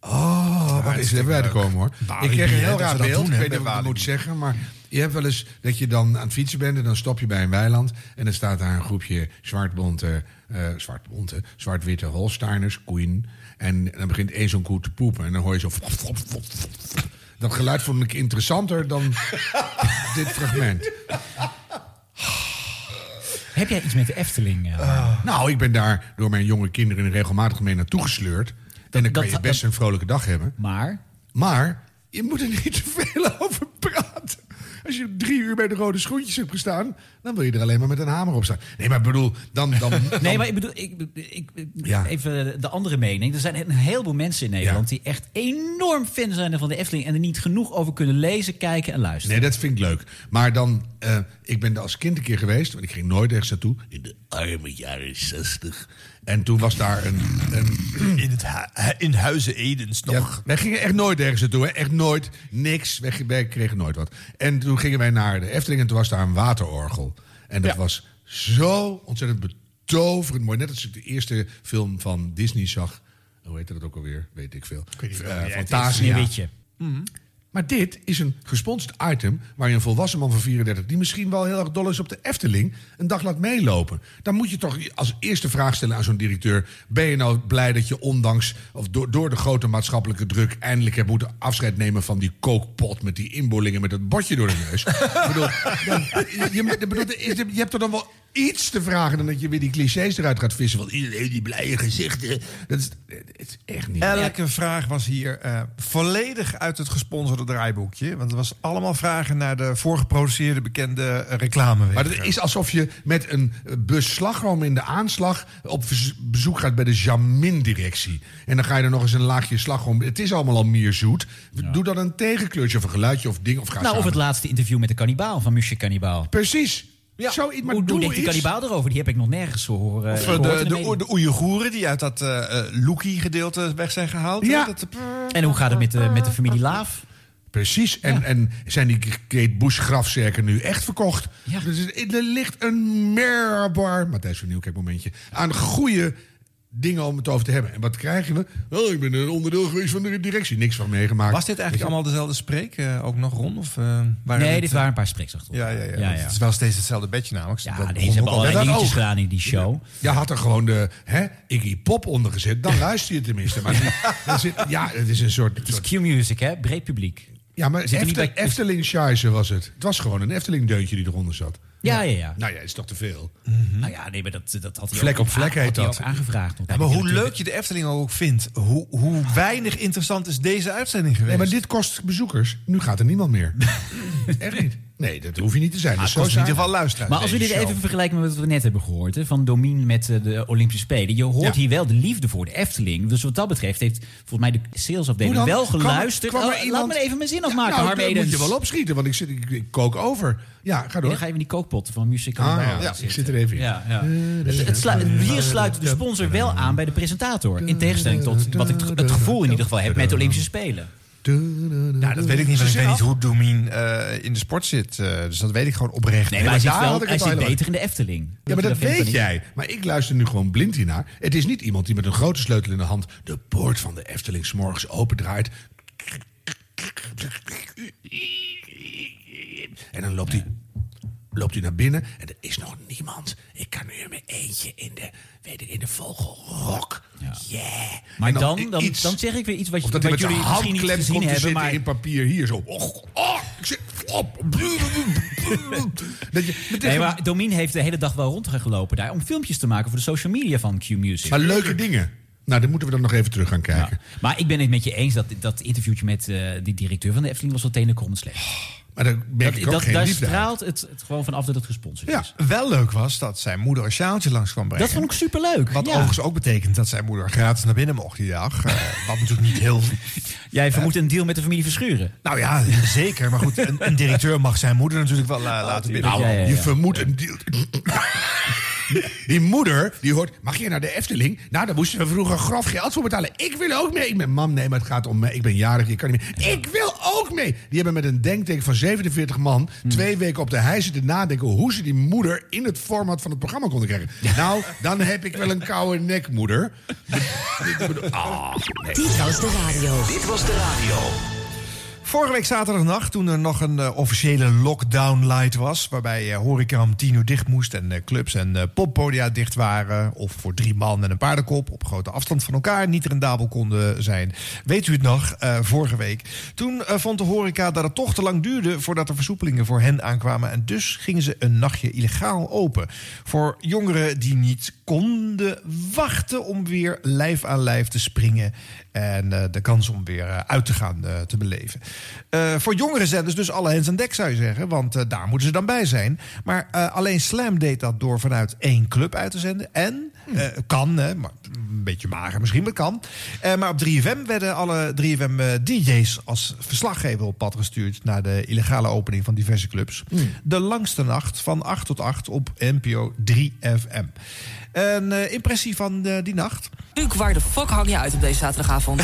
Oh, wacht eens, even bij te komen hoor. Barbie, ik kreeg een heel raar beeld. doen, ik weet niet wat ik moet zeggen, maar je hebt wel eens dat je dan aan het fietsen bent en dan stop je bij een weiland en dan staat daar een groepje zwartbonte, eh zwartbonte, zwart-witte Holsteiners, koeien. En dan begint één zo'n koe te poepen en dan hoor je zo. Dat geluid vond ik interessanter dan [LAUGHS] dit fragment. Heb jij iets met de Efteling? eh? Nou, ik ben daar door mijn jonge kinderen regelmatig mee naartoe gesleurd. En dan kan je best een vrolijke dag hebben. Maar? Maar je moet er niet te veel [LAUGHS] over praten. Als je drie uur bij de rode schoentjes hebt gestaan... dan wil je er alleen maar met een hamer op staan. Nee, maar ik bedoel, dan... dan, [LAUGHS] dan- Nee, maar ik bedoel, ik, ik, ik- Ja. even de andere mening. Er zijn een heleboel mensen in Nederland die echt enorm fan zijn van de Efteling en er niet genoeg over kunnen lezen, kijken en luisteren. Nee, dat vind ik leuk. Maar dan, eh, ik ben er als kind een keer geweest, want ik ging nooit ergens naartoe. In de arme jaren zestig. En toen was daar een... een [CLEARS THROAT] In, het hu- in Huizen Edens nog. Ja, wij gingen echt nooit ergens naartoe. Hè? Echt nooit. Niks. Wij, wij kregen nooit wat. En toen gingen wij naar de Efteling en toen was daar een waterorgel. En dat was zo ontzettend betoverend mooi. Net als ik de eerste film van Disney zag. Hoe heette dat ook alweer? Weet ik veel. weet niet Eh, Fantasia. Maar dit is een gesponsord item waar je een volwassen man van 34... die misschien wel heel erg dol is op de Efteling... een dag laat meelopen. Dan moet je toch als eerste vraag stellen aan zo'n directeur... ben je nou blij dat je ondanks of door, door de grote maatschappelijke druk... eindelijk hebt moeten afscheid nemen van die kookpot... met die inboorlingen met dat bordje door de neus? ik bedoel, je, bedoel, je hebt toch dan wel iets te vragen... dan dat je weer die clichés eruit gaat vissen... van iedereen die blije gezichten. Dat is, het is echt niet... Elke vraag was hier eh, volledig uit het gesponsorde draaiboekje. Want het was allemaal vragen naar de voorgeproduceerde bekende eh, reclame. Maar het is alsof je met een eh, bus slagroom in de aanslag op bezoek gaat bij de Jamin-directie. En dan ga je er nog eens een laagje slagroom. Het is allemaal al meer zoet. Doe dan een tegenkleurtje of een geluidje of ding. Of ga Nou, of het laatste interview met de kannibaal van Musje Kannibaal. Precies. Zoiets, maar hoe, doe hoe denkt die iets. kannibaal erover? Die heb ik nog nergens horen. Of eh, eh, in de, de, de Oeigoeren die uit dat eh eh, Loekie-gedeelte weg zijn gehaald. Ja. Dat, En hoe gaat het met de, met de familie Laaf? Precies. En, en zijn die Kate Bush grafzerken nu echt verkocht? Dus er ligt een merkbaar, Matthijs van Nieuwkerk momentje, aan goede dingen om het over te hebben. En wat krijgen we? Wel, ik ben een onderdeel geweest van de directie. Niks van meegemaakt. Was dit eigenlijk allemaal dezelfde spreek? eh, ook nog rond? Of, eh, waren Nee, het, dit eh, waren een paar spreeks achter Ja, ja, ja. Ja, ja. Het is wel steeds hetzelfde bedje namelijk. Ja, Dat nee, begon ze hebben al- allerlei dingetjes ook. gedaan in die show. Je had er gewoon de hè, Iggy Pop onder gezet. Dan luister je tenminste. Maar die- [LAUGHS] zit, ja, het is een soort... Het is Q-music, hè? Breed publiek. Ja, maar Eftel- bij- Efteling Scheisse was het. Het was gewoon een Efteling-deuntje die eronder zat. Ja, ja, ja. Nou ja, is toch te veel. Nou ja, nee, maar dat, dat had hij Vlek ook, op vlek heet had hij dat. ook aangevraagd. Ja, maar hoe leuk je de Efteling ook vindt, hoe, hoe [LAUGHS] weinig interessant is deze uitzending geweest? Nee, maar dit kost bezoekers. Nu gaat er niemand meer. [LAUGHS] Echt niet. Nee, dat hoef je niet te zijn. Maar het kost in ieder geval luisteraars. Maar als we dit show. even vergelijken met wat we net hebben gehoord... Hè, van Domien met eh, de Olympische Spelen... je hoort Ja. hier wel de liefde voor de Efteling. Dus wat dat betreft heeft volgens mij de salesafdeling wel er- geluisterd. kwam er Oh, iemand- Laat me even mijn zin Ja, afmaken, nou, Harm dat moet je wel opschieten, want ik, zit, ik, ik kook over. Ja, ga Ja, door. dan ga je in die kookpotten van Music Ah, ja. Ja, ik zit er even in. Ja, ja. Het, het sluit- hier sluit de sponsor wel aan bij de presentator. In tegenstelling tot wat ik het, het gevoel in ieder geval heb met de Olympische Spelen. Nou, dat weet ik niet, want ik weet niet hoe Domien eh, in de sport zit. eh, dus dat weet ik gewoon oprecht. Nee, maar hij zit, daar wel, had ik hij zit beter in de Efteling. Ja, maar dat ik weet jij. Maar ik luister nu gewoon blind hiernaar. Het is niet iemand die met een grote sleutel in de hand... de poort van de Efteling 's morgens opendraait. En dan loopt hij, loopt hij naar binnen en er is nog niemand. Ik kan nu in mijn eentje in de, weet ik, in de vogelrok. Yeah. Maar dan, dan, iets- dan zeg ik weer iets wat, je- dat wat jullie misschien niet gezien hebben. Maar in papier hier zo. Och, oh, ik zit op. Dat je, Nee, maar Domien heeft de hele dag wel rondgelopen daar om filmpjes te maken voor de social media van Q-Music. Maar leuke dingen. Nou, dan moeten we dan nog even terug gaan kijken. Maar ik ben het met je eens dat dat interviewtje met eh, die directeur van de Efteling was wel tenenkrommend slecht. Maar daar merk ik ook dat, geen daar liefde uit. straalt het, het gewoon vanaf dat het gesponsord Ja, is. wel leuk was dat zijn moeder een sjaaltje langs kwam brengen. Dat vond ik superleuk. Wat ja. overigens ook betekent dat zijn moeder gratis naar binnen mocht die dag. Eh, wat natuurlijk niet heel... [LAUGHS] Jij vermoedt een deal met de familie Verschuren. Nou ja, zeker. Maar goed, een, een directeur mag zijn moeder natuurlijk wel eh, laten binnen. Nou, Ja, ja, ja. je vermoedt een deal. [LAUGHS] Die moeder, die hoort, mag je naar de Efteling? Nou, daar moesten we vroeger grof geld voor betalen. Ik wil ook mee. Ik ben, mam, nee, maar het gaat om mij. Ik ben jarig, je kan niet meer. Ik wil ook mee. Die hebben met een denktank van 47 man... twee weken op de hei zitten nadenken... hoe ze die moeder in het format van het programma konden krijgen. Nou, dan heb ik wel een koude nek, moeder. [LAUGHS] Ah, nee. Dit was de radio. Dit was de radio. Vorige week zaterdagnacht, toen er nog een eh, officiële lockdown light was... waarbij eh, horeca om tien uur dicht moest en eh, clubs en poppodia dicht waren... of voor drie man en een paardenkop op grote afstand van elkaar niet rendabel konden zijn. Weet u het nog, vorige week? Toen vond de horeca dat het toch te lang duurde... voordat er versoepelingen voor hen aankwamen... en dus gingen ze een nachtje illegaal open. Voor jongeren die niet konden wachten om weer lijf aan lijf te springen... en eh, de kans om weer eh, uit te gaan eh, te beleven. Voor jongere zenders dus alle hens aan dek zou je zeggen. Want daar moeten ze dan bij zijn. Maar alleen Slam deed dat door vanuit één club uit te zenden. En eh, kan, hè, maar een beetje mager misschien, maar kan. Maar op 3FM werden alle 3FM eh, DJ's als verslaggever op pad gestuurd... naar de illegale opening van diverse clubs. De langste nacht van 8 tot 8 op NPO 3FM. Een eh, impressie van eh, die nacht? Luc, waar de fuck hang je uit op deze zaterdagavond?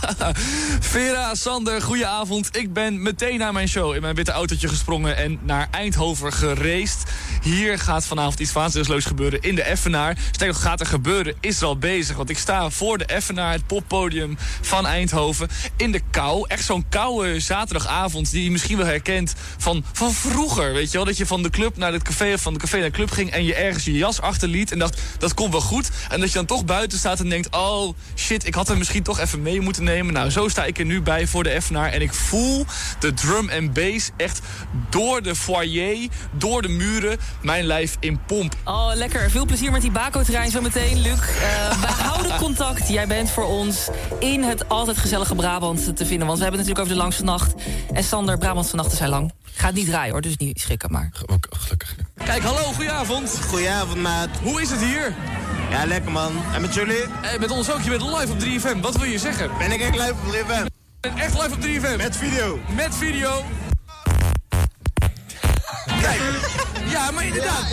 [LAUGHS] Vera, Sander, goedenavond. Ik ben meteen naar mijn show in mijn witte autootje gesprongen en naar Eindhoven gereisd. Hier gaat vanavond iets waanzinnigs gebeuren in de Effenaar. Sterker nog, gaat er gebeuren, is er al bezig. Want ik sta voor de Effenaar, het poppodium van Eindhoven, in de kou. Echt zo'n koude zaterdagavond die je misschien wel herkent van, van vroeger. Weet je wel, dat je van de club naar het café of van de café naar de club ging en je ergens je jas achterliet en dacht, dat komt wel goed. En dat je dan toch buiten staat en denkt, oh shit, ik had hem misschien toch even mee moeten nemen. Nou, zo sta ik er nu bij voor de Effenaar en ik voel de drum en bass echt door de foyer, door de muren, mijn lijf in pomp. Oh, lekker. Veel plezier met die Baco-trein zometeen, Luc. Eh, [LAUGHS] we houden contact. Jij bent voor ons in het altijd gezellige Brabant te vinden. Want we hebben het natuurlijk over de langste nacht. En Sander, Brabantse nachten zijn lang. Gaat niet draaien hoor, dus niet schrikken maar. Gelukkig. Kijk, hallo, goedenavond. Goedenavond, maat. Hoe is het hier? Ja, lekker man. En met jullie? Eh, met ons ook, je bent live op 3FM. Wat wil je zeggen? Ben ik echt live op 3FM? Je bent echt live op 3FM. Met video. Met video. Kijk. Ja, maar inderdaad.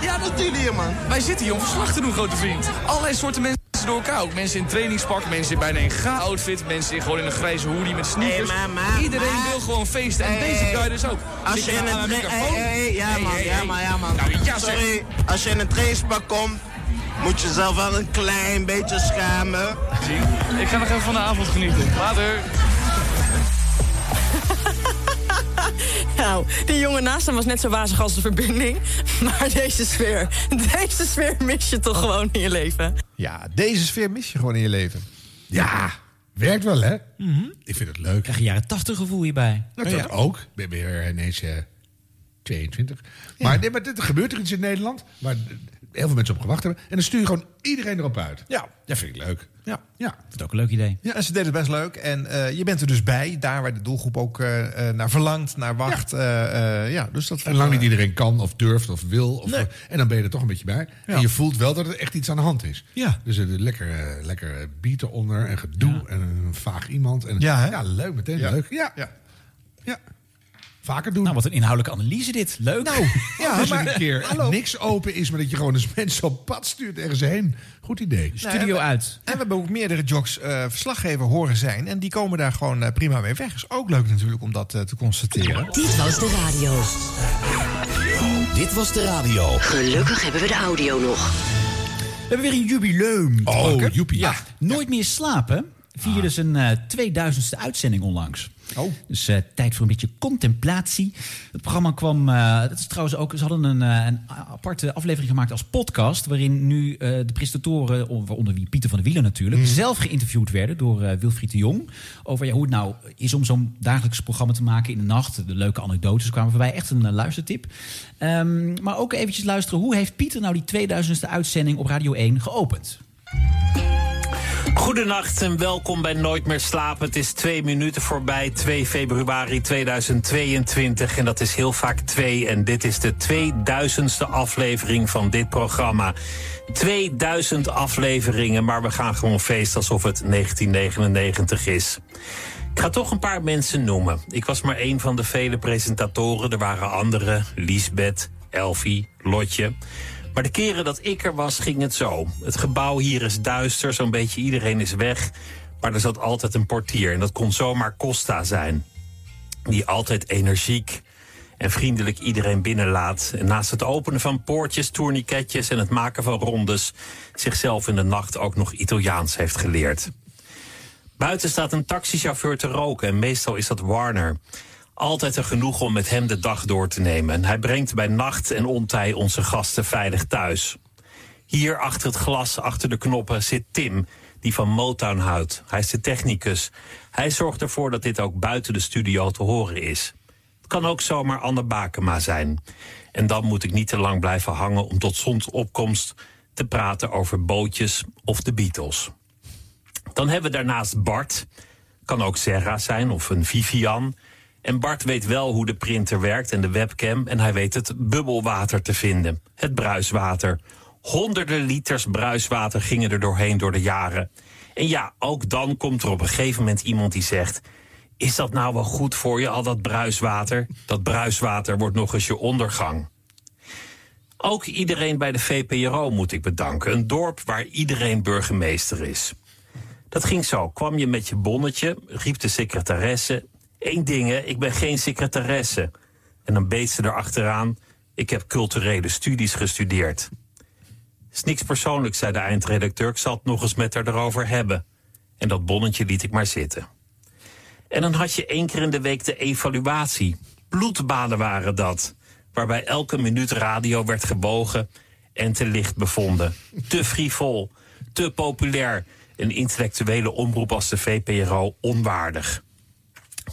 Ja, dat jullie hier, man. Wij zitten hier om verslag te doen, grote vriend. Allerlei soorten mensen door elkaar ook. Mensen in trainingspak, mensen in bijna een ga-outfit... mensen in, gewoon in een grijze hoodie met sneakers. Hey, Iedereen wil gewoon feesten. En Hey, deze guy dus ook. Als Zit je in een microfoon? hey, ja, man, ja, man, ja, man. Nou, ja. Sorry, als je in een trainingspak komt Moet je zelf wel een klein beetje schamen. Ik ga nog even van de avond genieten. Later. [LAUGHS] Nou, die jongen naast hem was net zo wazig als de verbinding. [LAUGHS] Maar deze sfeer, deze sfeer mis je toch gewoon in je leven. Ja, deze sfeer mis je gewoon in je leven. Ja, werkt wel, hè? Ik vind het leuk. Krijg je jaren tachtig gevoel hierbij. Nou, Oh, dat ja? ook. Ik ben weer ineens eh, 22. Maar, nee, maar er gebeurt er iets in Nederland waar heel veel mensen op gewacht hebben. En dan stuur je gewoon iedereen erop uit. Ja. Dat vind ik leuk. Ja. Ja. Dat is ook een leuk idee. Ja, en ze deden het best leuk. En eh, je bent er dus bij, daar waar de doelgroep ook eh, eh, naar verlangt, naar wacht. Ja, ja dus dat En lang niet iedereen kan of durft of wil. Of, Nee. En dan ben je er toch een beetje bij. Ja. En je voelt wel dat er echt iets aan de hand is. Ja. Dus er lekker, lekker beat eronder en gedoe en een vaag iemand. En, Ja, leuk, meteen Ja. leuk. Ja. Ja. Vaker doen. Nou, wat een inhoudelijke analyse dit. Leuk. Nou, [LAUGHS] ja, maar- maar een keer hallo. niks open is, maar dat je gewoon eens [LAUGHS] mensen op pad stuurt ergens heen. Goed idee. Studio uit. En we hebben ook meerdere jocks eh, verslaggever horen zijn. En die komen daar gewoon eh, prima mee weg. Is ook leuk natuurlijk om dat eh, te constateren. Dit was de radio. Dit was de radio. Gelukkig hebben we de audio nog. We hebben weer een jubileum. Oh, joepie. Ja, Nooit meer slapen vierde zijn eh 2000ste uitzending onlangs. Oh. Dus eh, tijd voor een beetje contemplatie. Het programma kwam, eh, dat is trouwens ook, ze hadden een, eh, een aparte aflevering gemaakt als podcast, waarin nu eh, de presentatoren, on- waaronder wie Pieter van der Wielen natuurlijk, zelf geïnterviewd werden door eh, Wilfried de Jong. Over ja, hoe het nou is om zo'n dagelijks programma te maken in de nacht. De leuke anekdotes kwamen voorbij. Echt een eh, luistertip. Ehm, maar ook eventjes luisteren, hoe heeft Pieter nou die 2000ste uitzending op Radio 1 geopend? Goedenacht en welkom bij Nooit meer slapen. Het is twee minuten voorbij, 2 februari 2022. En dat is heel vaak twee. En dit is de 2000ste aflevering van dit programma. 2000 afleveringen, maar we gaan gewoon feest alsof het 1999 is. Ik ga toch een paar mensen noemen. Ik was maar één van de vele presentatoren. Er waren anderen, Liesbeth, Elfie, Lotje. Maar de keren dat ik er was, ging het zo. Het gebouw hier is duister, zo'n beetje iedereen is weg. Maar er zat altijd een portier en dat kon zomaar Costa zijn. Die altijd energiek en vriendelijk iedereen binnenlaat. En naast het openen van poortjes, tourniquetjes en het maken van rondes... zichzelf in de nacht ook nog Italiaans heeft geleerd. Buiten staat een taxichauffeur te roken en meestal is dat Warner. Altijd een genoeg om met hem de dag door te nemen. En hij brengt bij nacht en ontij onze gasten veilig thuis. Hier achter het glas, achter de knoppen, zit Tim, die van Motown houdt. Hij is de technicus. Hij zorgt ervoor dat dit ook buiten de studio te horen is. Het kan ook zomaar Anne Bakema zijn. En dan moet ik niet te lang blijven hangen om tot zonsopkomst te praten over bootjes of de Beatles. Dan hebben we daarnaast Bart. Kan ook Serra zijn of een Vivian. En Bart weet wel hoe de printer werkt en de webcam. En hij weet het bubbelwater te vinden. Het bruiswater. Honderden liters bruiswater gingen er doorheen door de jaren. En ja, ook dan komt er op een gegeven moment iemand die zegt... Is dat nou wel goed voor je, al dat bruiswater? Dat bruiswater wordt nog eens je ondergang. Ook iedereen bij de VPRO moet ik bedanken. Een dorp waar iedereen burgemeester is. Dat ging zo. Kwam je met je bonnetje, riep de secretaresse... Eén ding, ik ben geen secretaresse. En dan beet ze erachteraan... ik heb culturele studies gestudeerd. Is niks persoonlijks, zei de eindredacteur. Ik zal het nog eens met haar erover hebben. En dat bonnetje liet ik maar zitten. En dan had je één keer in de week de evaluatie. Bloedbaden waren dat. Waarbij elke minuut radio werd gebogen en te licht bevonden. Te frivol, te populair. Een intellectuele omroep als de VPRO onwaardig.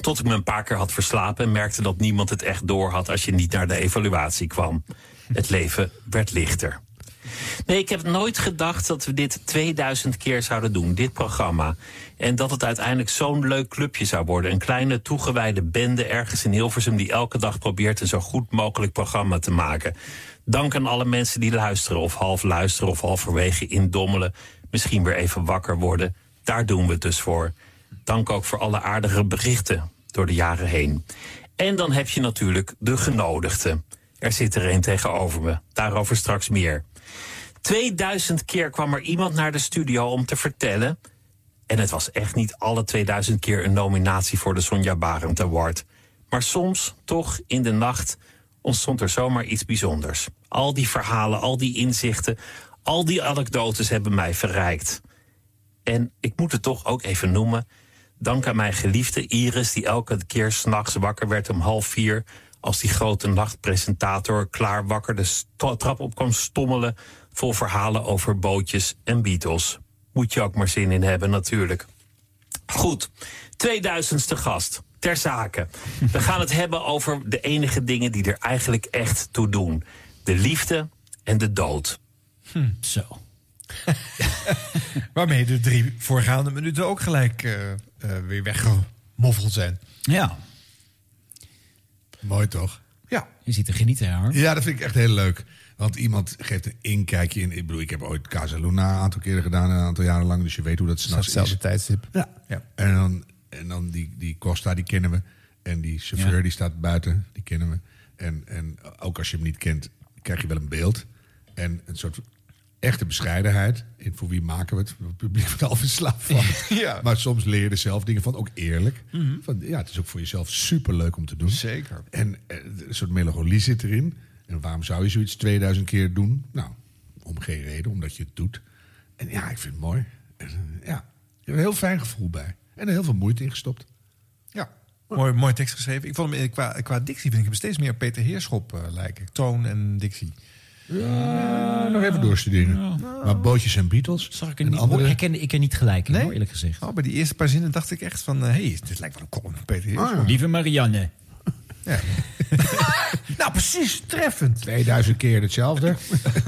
Tot ik me een paar keer had verslapen en merkte dat niemand het echt door had als je niet naar de evaluatie kwam. Het leven werd lichter. Nee, ik heb nooit gedacht dat we dit 2000 keer zouden doen, dit programma. En dat het uiteindelijk zo'n leuk clubje zou worden. Een kleine toegewijde bende ergens in Hilversum die elke dag probeert een zo goed mogelijk programma te maken. Dank aan alle mensen die luisteren, of half luisteren, of halverwege indommelen. Misschien weer even wakker worden. Daar doen we het dus voor. Dank ook voor alle aardige berichten door de jaren heen. En dan heb je natuurlijk de genodigden. Er zit er een tegenover me. Daarover straks meer. 2000 keer kwam er iemand naar de studio om te vertellen. En het was echt niet alle 2000 keer een nominatie voor de Sonja Barend Award. Maar soms, toch, in de nacht ontstond er zomaar iets bijzonders. Al die verhalen, al die inzichten, Al die anekdotes hebben mij verrijkt. En ik moet het toch ook even noemen. Dank aan mijn geliefde Iris, die elke keer s'nachts wakker werd om half vier. Als die grote nachtpresentator klaar wakker de trap op kwam stommelen. Vol verhalen over bootjes en Beatles. Moet je ook maar zin in hebben, natuurlijk. Goed, 2000ste gast. Ter zake. We gaan het hebben over de enige dingen die er eigenlijk echt toe doen: de liefde en de dood. Zo. [LAUGHS] Waarmee de drie voorgaande minuten ook gelijk eh, eh, weer weggemoffeld zijn. Ja. Mooi toch? Ja. Je ziet er genieten, hoor. Ja, dat vind ik echt heel leuk. Want iemand geeft een inkijkje in. Ik bedoel, ik heb ooit Casa Luna een aantal keren gedaan, een aantal jaren lang. Dus je weet hoe dat s'nachts is. hetzelfde tijdstip. Ja. Ja. En dan, en dan die, die Costa, die kennen we. En die chauffeur, Ja. die staat buiten, die kennen we. En, en ook als je hem niet kent, krijg je wel een beeld. En een soort echte bescheidenheid. In voor wie maken we het? Het publiek wordt half in slaap van. [LAUGHS] Ja. Maar soms leer je er zelf dingen van, ook eerlijk. Mhm. van, ja, het is ook voor jezelf superleuk om te doen. Zeker. En eh, een soort melancholie zit erin. En waarom zou je zoiets 2000 keer doen? Nou, om geen reden, omdat je het doet. En ja, ik vind het mooi. En, eh, ja, je hebt een heel fijn gevoel bij. En er heel veel moeite in gestopt. Ja. Mooi, mooi tekst geschreven. Ik vond hem eh, qua, qua dictie vind ik hem steeds meer Peter Heerschop eh, lijken. Toon en dictie. Ja, nog even doorstuderen. Maar bootjes en Beatles. Zag ik en er niet, andere- herkende ik er niet gelijk in, Nee? hoor, eerlijk gezegd. Oh, bij die eerste paar zinnen dacht ik echt van... hé, hey, dit lijkt wel een column van Peter. Ah, Lieve Marianne. Ja. [LAUGHS] nou, precies, treffend. 2000 keer hetzelfde.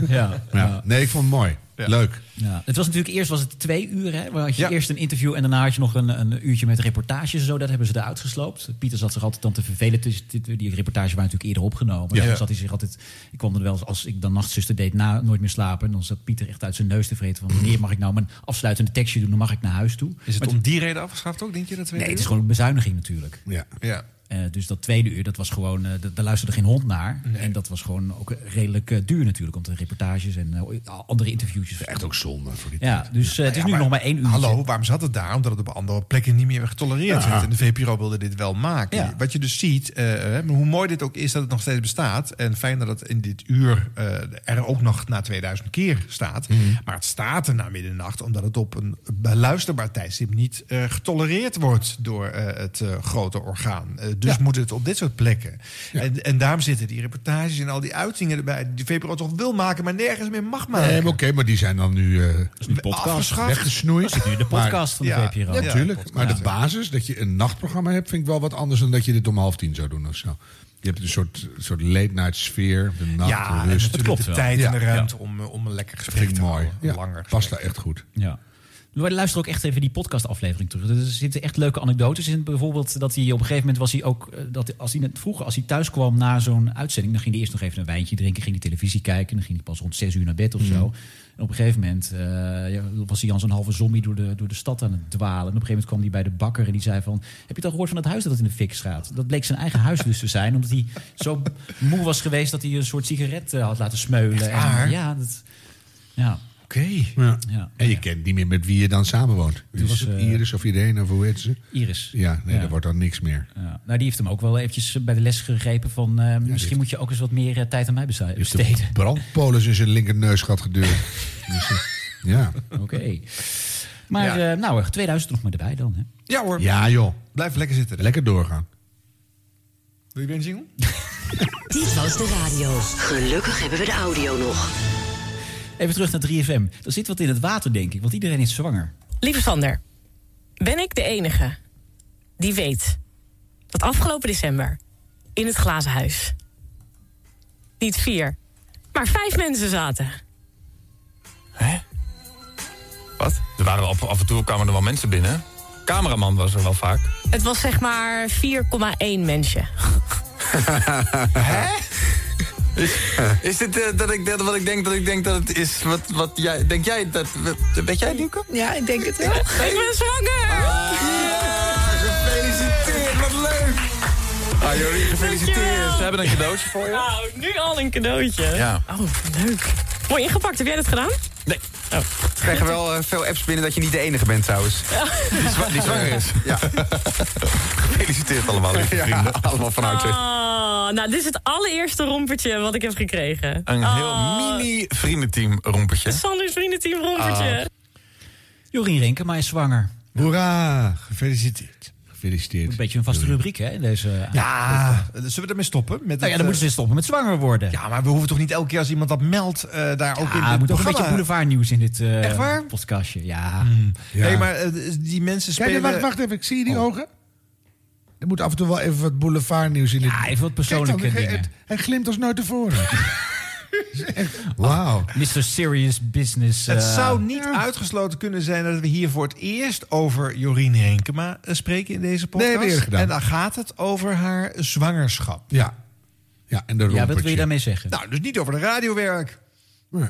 Ja. Ja. Nee, ik vond het mooi. Leuk. Ja, het was natuurlijk eerst was het twee uur. Hè, waar had je Ja. eerst een interview en daarna had je nog een, een uurtje met reportages en zo. Dat hebben ze eruit gesloopt. Pieter zat zich altijd dan te vervelen. tussen dit- die reportages waren natuurlijk eerder opgenomen. Ja. Dan zat hij zich altijd. Ik kwam er wel eens als ik dan nachtzuster deed na nooit meer slapen. En dan zat Pieter echt uit zijn neus te vreten van wanneer mag ik nou mijn afsluitende tekstje doen? Dan mag ik naar huis toe. Is het Maar om die reden afgeschaft ook, denk je? Dat Nee, het is gewoon een bezuiniging natuurlijk. Ja. Ja. Eh, dus dat tweede uur, dat was gewoon, eh, daar luisterde geen hond naar. En dat was gewoon ook redelijk eh, duur natuurlijk. Om de reportages en andere interviewtjes. Echt ook zonde voor die Ja, dus eh, het is Ja, nu maar nog maar één uur. Hallo, waarom zat het daar? Omdat het op andere plekken niet meer getolereerd Ja. werd. En de VPRO wilde dit wel maken. Ja. Wat je dus ziet, hoe mooi dit ook is dat het nog steeds bestaat. En fijn dat het in dit uur eh, er ook nog na 2000 keer staat. Mhm. Maar het staat er na middernacht omdat het op een beluisterbaar tijdstip niet eh, getolereerd wordt door eh, het grote orgaan. Dus moet het op dit soort plekken. En, en daarom zitten die reportages en al die uitingen erbij. Die VPRO toch wil maken, maar nergens meer mag maken. Nee, maar Oké, maar die zijn dan nu, eh podcast. Afgeschaft. weggesnoeid. Dat is nu de podcast van de ja. VPRO. Ja, Ja, tuurlijk. podcast. maar de basis, dat je een nachtprogramma hebt, vind ik wel wat anders dan dat je dit om half tien zou doen of zo. Je hebt een soort, soort late night sfeer, de nacht, Ja, de rust. natuurlijk klopt de tijd en de ruimte om, eh, om een lekker Dat gesprek vind ik te mooi. houden. Ja, langer past daar echt goed. Ja. We luisteren ook echt even die podcastaflevering terug. Er zitten echt leuke anekdotes in. Bijvoorbeeld dat hij op een gegeven moment was hij ook... eh, Dat als hij vroeger, als hij thuis kwam na zo'n uitzending... dan ging hij eerst nog even een wijntje drinken, ging hij televisie kijken... dan ging hij pas rond zes uur naar bed of zo. En op een gegeven moment eh, was hij als een halve zombie door de, door de stad aan het dwalen. En op een gegeven moment kwam hij bij de bakker en die zei van... heb je het al gehoord van het huis dat het in de fik gaat? Dat bleek zijn eigen huis dus te zijn. Omdat hij zo moe was geweest dat hij een soort sigaret eh, had laten smeulen. En, ja, dat, ja, Oké. Ja. ja. En je kent niet meer met wie je dan samenwoont. Dus was het eh, Iris of Irene of hoe heet ze? Iris. Ja, nee, Ja. dat wordt dan niks meer. Ja. Nou, die heeft hem ook wel eventjes bij de les gegrepen van... eh, misschien moet je ook eens wat meer eh, tijd aan mij Dus besteden. brandpolis in zijn linkerneus gaat geduurd. [LAUGHS] dus, ja. Oké. Maar Ja. eh, nou, 2000 nog maar erbij dan. Hè? Ja hoor, ja, joh. blijf lekker zitten. Lekker doorgaan. Wil je weer een jingle? [LAUGHS] Dit was de radio. Gelukkig hebben we de audio nog. Even terug naar 3FM. Er zit wat in het water, denk ik, want iedereen is zwanger. Lieve Sander, ben ik de enige die weet dat afgelopen december in het glazen huis niet vier, maar vijf mensen zaten? Wat? Er waren op, af en toe kwamen er wel mensen binnen. Cameraman was er wel vaak. Het was zeg maar 4,1 mensje. [LAUGHS] Is, is dit eh, dat ik, dat, wat ik denk dat ik denk dat het is? Wat, wat jij, denk jij dat... Weet jij, Nico? Ja, ik denk het wel. ik ben zwanger! Gefeliciteerd, wat leuk! Ah, Jorien, gefeliciteerd. Dankjewel. Ze hebben een cadeautje voor je. Nou, nu al een cadeautje. Ja. Oh, leuk. Mooi ingepakt. Heb jij dat gedaan? Nee. Oh. We krijgen wel eh, veel apps binnen dat je niet de enige bent trouwens. Die, zwa- die zwanger is. Ja. [LAUGHS] Gefeliciteerd allemaal, lieve vrienden. allemaal van harte. Oh, Oh, nou, dit is het allereerste rompertje wat ik heb gekregen. Een heel Oh, mini vriendenteam rompertje. Sanders vriendenteam rompertje. Ah. Jorien Renkema is zwanger. Hoera, gefeliciteerd. Gefeliciteerd. Een beetje een vaste rubriek, hè? In deze, Ja, zullen we ermee stoppen? Met Nou ja, dan moeten ze stoppen met zwanger worden. Ja, maar we hoeven toch niet elke keer als iemand dat meldt... eh, daar ook in Ja, er moet ook een beetje boulevardnieuws in dit eh Echt waar? podcastje. Ja. Ja. Nee, maar eh, die mensen Kijk, spelen... wacht, wacht even. Ik zie je die ogen. Er moet af en toe wel even wat boulevardnieuws in. Ja, even wat persoonlijke dan, dingen. het- Hij glimt als nooit tevoren. [LAUGHS] Wauw. Mr. Serious Business. Het eh, zou niet uitgesloten kunnen zijn dat we hier voor het eerst over Jorien Henkema eh, spreken in deze podcast. Nee, hebben we eerder gedaan. En dan gaat het over haar zwangerschap. Ja. Ja, en de Ja, wat wil je daarmee zeggen? Nou, dus niet over de radiowerk.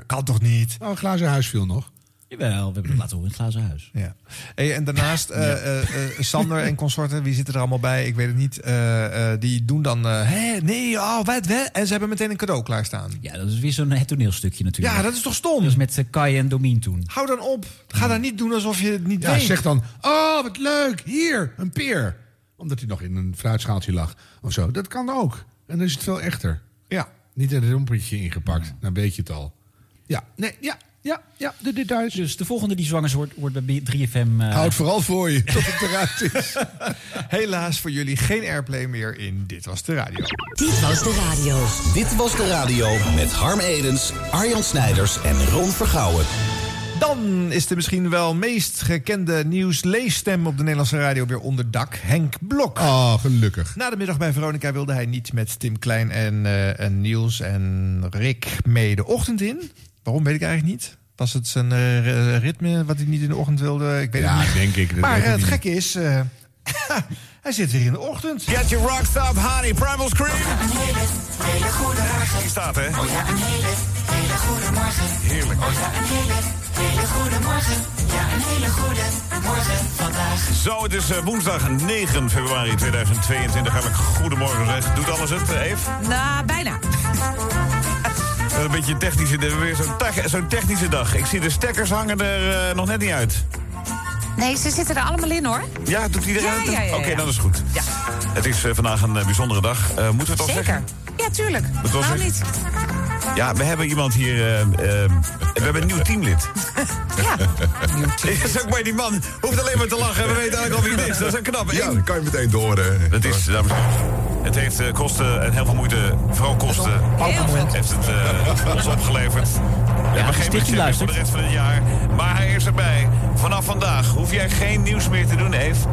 Kan toch niet? Oh, een glazen huis viel nog. Jawel, we hebben het laten horen in het glazen huis. Ja. Hey, en daarnaast, eh, eh, eh, Sander en consorten, wie zitten er allemaal bij? Ik weet het niet. Eh, eh, die doen dan, hé, nee, oh, wat, wat? En ze hebben meteen een cadeau klaarstaan. Ja, dat is weer zo'n het toneelstukje natuurlijk. Ja, dat is toch stom? Dat is met Kai en Domien toen. Hou dan op. Ga daar niet doen alsof je het niet Ja, weet. zeg dan, oh, wat leuk, hier, een peer. Omdat hij nog in een fruitschaaltje lag of zo. Dat kan ook. En dan is het veel echter. Ja. Niet in een rompertje ingepakt. Dan weet je het al. Ja, nee, ja, ja, ja, de details. Dus de volgende die zwanger wordt, wordt bij 3FM... eh, Houd vooral voor je tot het eruit is. [LAUGHS] Helaas voor jullie geen airplay meer in Dit Was De Radio. Dit was de radio. Dit was de radio met Harm Edens, Arjan Snijders en Ron Vergouwen. Dan is de misschien wel meest gekende nieuwsleesstem op de Nederlandse radio weer onder dak. Henk Blok. Oh, gelukkig. Na de middag bij Veronica wilde hij niet met Tim Klein en, eh, en Niels en Rick mee de ochtend in. Waarom weet ik eigenlijk niet. Was het zijn eh, ritme wat hij niet in de ochtend wilde? Ik weet Ja, het niet. denk ik. Dat Maar het gekke is, eh, [LAUGHS] hij zit weer in de ochtend. Get your rocks up, honey, Primal Scream. hele goede morgen. Die staat, hè? Oh ja, een hele, hele goede morgen. Heerlijk. Oh ja, een hele, hele goede morgen. Ja, een hele goede morgen vandaag. Zo, het is eh, woensdag 9 februari 2022. Hartelijk goedemorgen zeg. Doet alles het, Eve? Nou, bijna. Een beetje technische, weer zo'n tech- zo'n technische dag. Ik zie de stekkers hangen er eh, nog net niet uit. Nee, ze zitten er allemaal in hoor. Ja, doet iedereen Ja, het? ja, ja, Oké, ja. dan is het goed. Ja. Het is eh, vandaag een eh, bijzondere dag. Moeten we het al Zeker. zeggen? Ja, tuurlijk. Waarom niet? Ja, we hebben iemand hier. eh, eh, we hebben een nieuw teamlid. [LAUGHS] Ja. [LAUGHS] Dat is ook bij die man. Hoeft alleen maar te lachen. We weten eigenlijk al wie het is. Dat is een knap. Ja, dan kan je meteen door. hè. Dat is, dames en heren. Het heeft eh, kosten en heel veel moeite, vooral kosten, heeft het eh, ons opgeleverd. We hebben geen budget meer voor de rest van het jaar. Maar hij is erbij. Vanaf vandaag hoef jij geen nieuws meer te doen, Eve.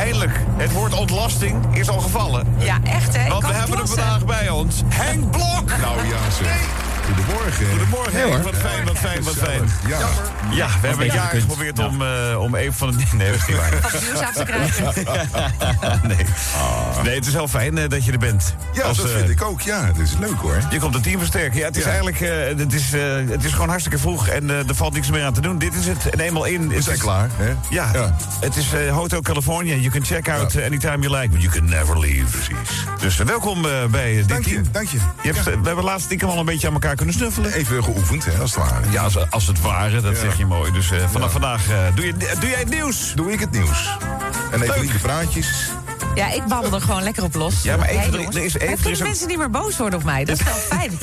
Eindelijk, het woord ontlasting is al gevallen. Ja, echt hè. Want kan we hebben hem vandaag bij ons. Henk Blok! Nou ja, zeg. Goedemorgen. Goedemorgen, Hey, Henk. hoor. Wat fijn, wat fijn, wat fijn. Ja. Ja, we hebben een beter jaar gekund. geprobeerd om, eh, om even van het... [LAUGHS] Nee, dat is niet waar. Wat nieuws af te krijgen. [LAUGHS] nee. nee, het is heel fijn eh, dat je er bent. Ja, Als, dat eh, vind ik ook. Ja, het is leuk hoor. Je komt het team versterken. Ja, het is Ja. eigenlijk eh, het is, eh, het is gewoon hartstikke vroeg en eh, er valt niks meer aan te doen. Dit is het. En eenmaal in. We is zijn het- klaar. Hè? Ja, Ja. het is eh, Hotel California. You can check out anytime you like, but you can never leave. Precies. Dus welkom eh, bij dit Dank je, dank je. Je hebt, we hebben laatst stiekem al een beetje aan elkaar kunnen snuffelen. Even geoefend, hè, als het ware. Ja, als, als het ware, dat Ja. zeg je mooi. Dus eh, vanaf Ja. vandaag eh, doe, je, doe jij het nieuws. Doe ik het nieuws. En even Leuk. lieve praatjes. Ja, ik babbel er gewoon lekker op los. Ja, maar even- er- er is even- Dan er kunnen is ook- mensen niet meer boos worden op mij. Dat is wel [LAUGHS] fijn.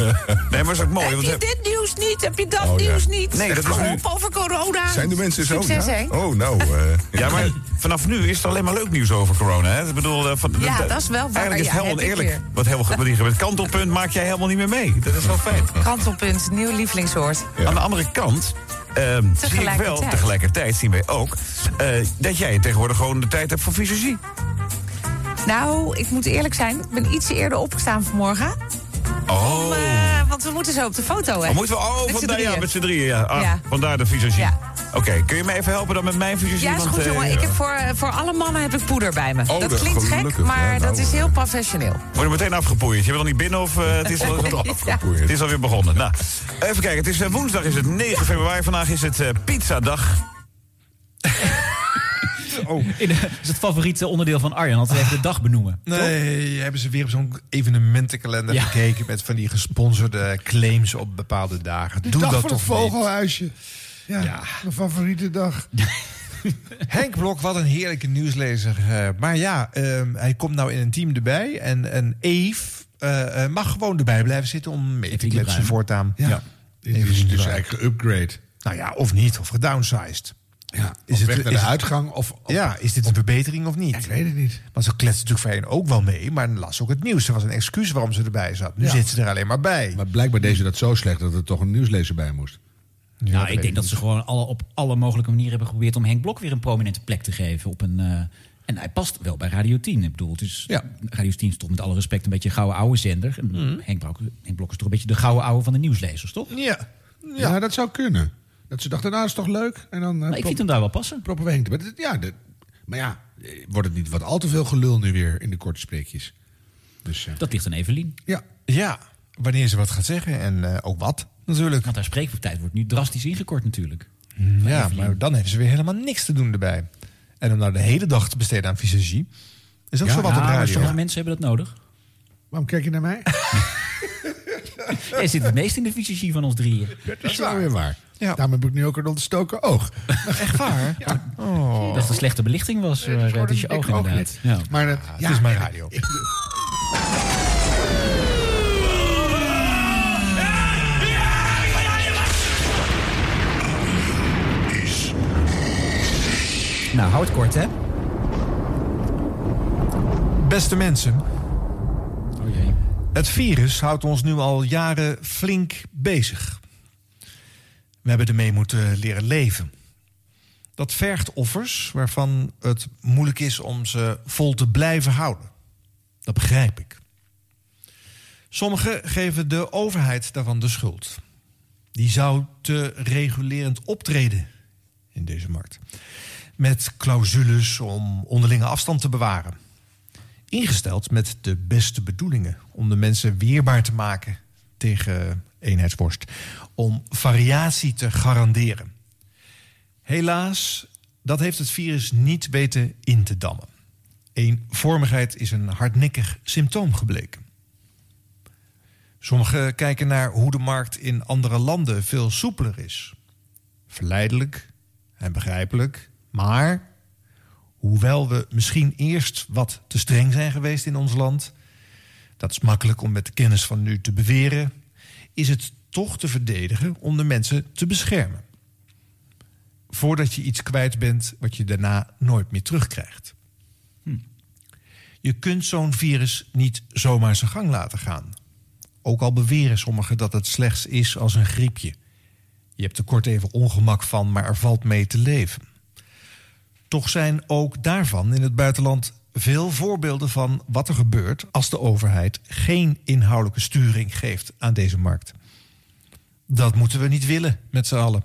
Nee, maar is ook mooi. Heb want je dit nieuws niet? Heb je dat Oh, ja. nieuws niet? Nee, dat is nu- op over corona. Zijn de mensen zo? Succes, ja? hè? Oh, nou. eh, Ja, maar vanaf nu is het alleen maar leuk nieuws over corona. Hè? Ik bedoel, eh, van, Ja, dat is wel waar. Eigenlijk is Ja, het helemaal heb ik eerlijk. weer. Wat hier gebeurt. Kantelpunt maak jij helemaal niet meer mee. Dat is wel fijn. Kantelpunt, nieuw lievelingswoord. Aan de andere kant. ehm, zie ik wel, Tegelijkertijd. zien wij ook eh, dat jij tegenwoordig gewoon de tijd hebt voor visagie. Nou, ik moet eerlijk zijn. Ik ben iets eerder opgestaan vanmorgen. Oh. Om, eh, want we moeten zo op de foto, hè? Oh, moeten we, oh, Met vandaar, ja, drieën. met z'n drieën. Ja. Ah, Ja. Vandaar de visagie. Ja. Oké, kun je me even helpen dan met mijn visagie? Ja, is goed, eh, jongen. Ik heb voor, voor alle mannen heb ik poeder bij me. Oh, dat dat klinkt gek, maar Ja, nou, dat is heel professioneel. Word je meteen afgepoeierd? Je bent nog niet binnen of eh, het, is [LAUGHS] al, het is alweer begonnen? Nou, even kijken. Het is eh, woensdag, is het 9 februari. Vandaag is het eh pizzadag. [LAUGHS] Oh. In, dat is het favoriete onderdeel van Arjan, altijd even de dag benoemen. Nee, hebben ze weer op zo'n evenementenkalender Ja. gekeken... met van die gesponsorde claims op bepaalde dagen. De Doe dag dat van toch het vogelhuisje. Ja, Ja. mijn favoriete dag. [LAUGHS] Henk Blok, wat een heerlijke nieuwslezer. Eh, maar ja, ehm, hij komt nou in een team erbij. En, en Eve, eh, eh, mag gewoon erbij blijven zitten om mee te kletsen voortaan. Ja. Dit Even is dus eigenlijk geupgrade. Nou ja, of niet, of gedownsized. Ja, Is het- het weg naar is de het- uitgang? Of, of- ja, is dit een verbetering of niet? ik weet het niet. Want ze kletsen natuurlijk voor een ook wel mee, maar dan las ook het nieuws. Er was een excuus waarom ze erbij zat. Nu Ja. zit ze er alleen maar bij. Maar blijkbaar deed ze dat zo slecht dat er toch een nieuwslezer bij moest. nou, ik denk dat ze gewoon alle, op alle mogelijke manieren hebben geprobeerd om Henk Blok weer een prominente plek te geven. Op een, eh, en hij past wel bij Radio 10. Ik bedoel, het is, Radio 10 is toch met alle respect een beetje een gouden oude zender. En Mhm. Henk, Blok, Henk Blok is toch een beetje de gouden oude van de nieuwslezers, toch? Ja. Ja. dat zou kunnen. Dat ze dachten, nou, dat is toch leuk? En dan, eh, Maar ik vind hem daar wel passen. proppen we Henk. Maar, dit- ja, dit- maar ja, eh, wordt het niet wat al te veel gelul nu weer in de korte spreekjes? Dus, eh, Dat ligt aan Evelien. ja. Ja, wanneer ze wat gaat zeggen en eh, ook wat natuurlijk. Want haar spreektijd wordt nu drastisch ingekort natuurlijk. Ja, maar dan heeft ze weer helemaal niks te doen erbij. En om nou de hele dag te besteden aan visagie... is ook Ja, zo wat Ja, op maar radio. sommige mensen hebben dat nodig. Waarom kijk je naar mij? [LAUGHS] [LAUGHS] Jij zit het meest in de visagie van ons drieën. dat is wel weer waar. Ja. Daarom heb ik nu ook een ontstoken oog. [LAUGHS] Echt waar? Oh. Dat het een slechte belichting was. Nee, dat is eh, gewoon het is je oog inderdaad. Ja. Maar ja, het is mijn radio. ik- [LAUGHS] Nou, hou het kort, hè? Beste mensen. Het virus houdt ons nu al jaren flink bezig. We hebben ermee moeten leren leven. Dat vergt offers waarvan het moeilijk is om ze vol te blijven houden. Dat begrijp ik. Sommigen geven de overheid daarvan de schuld. Die zou te regulerend optreden in deze markt. Met clausules om onderlinge afstand te bewaren. Ingesteld met de beste bedoelingen om de mensen weerbaar te maken tegen eenheidsworst. Om variatie te garanderen. Helaas, dat heeft het virus niet weten in te dammen. Eenvormigheid is een hardnekkig symptoom gebleken. Sommigen kijken naar hoe de markt in andere landen veel soepeler is. Verleidelijk en begrijpelijk, maar hoewel we misschien eerst wat te streng zijn geweest in ons land, dat is makkelijk om met de kennis van nu te beweren, is het toch te verdedigen om de mensen te beschermen. Voordat je iets kwijt bent wat je daarna nooit meer terugkrijgt. Je kunt zo'n virus niet zomaar zijn gang laten gaan. Ook al beweren sommigen dat het slechts is als een griepje. Je hebt er kort even ongemak van, maar er valt mee te leven. Toch zijn ook daarvan in het buitenland veel voorbeelden van wat er gebeurt als de overheid geen inhoudelijke sturing geeft aan deze markt. Dat moeten we niet willen met z'n allen.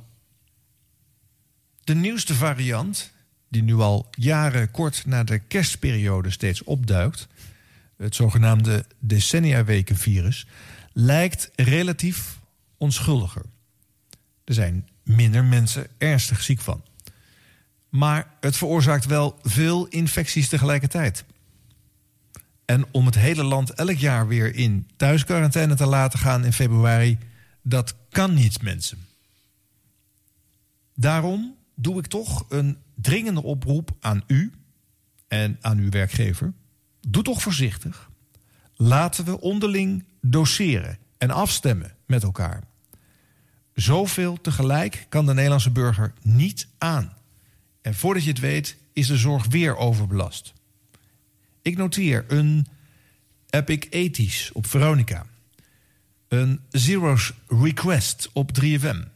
De nieuwste variant, die nu al jaren kort na de kerstperiode steeds opduikt, het zogenaamde decenniawekenvirus, lijkt relatief onschuldiger. Er zijn minder mensen ernstig ziek van. Maar het veroorzaakt wel veel infecties tegelijkertijd. En om het hele land elk jaar weer in thuisquarantaine te laten gaan in februari, dat kan niet, mensen. Daarom doe ik toch een dringende oproep aan u en aan uw werkgever. Doe toch voorzichtig. Laten we onderling doseren en afstemmen met elkaar. Zoveel tegelijk kan de Nederlandse burger niet aan. En voordat je het weet, is de zorg weer overbelast. Ik noteer een Epic Ethisch op Veronica. Een Zero's Request op 3FM.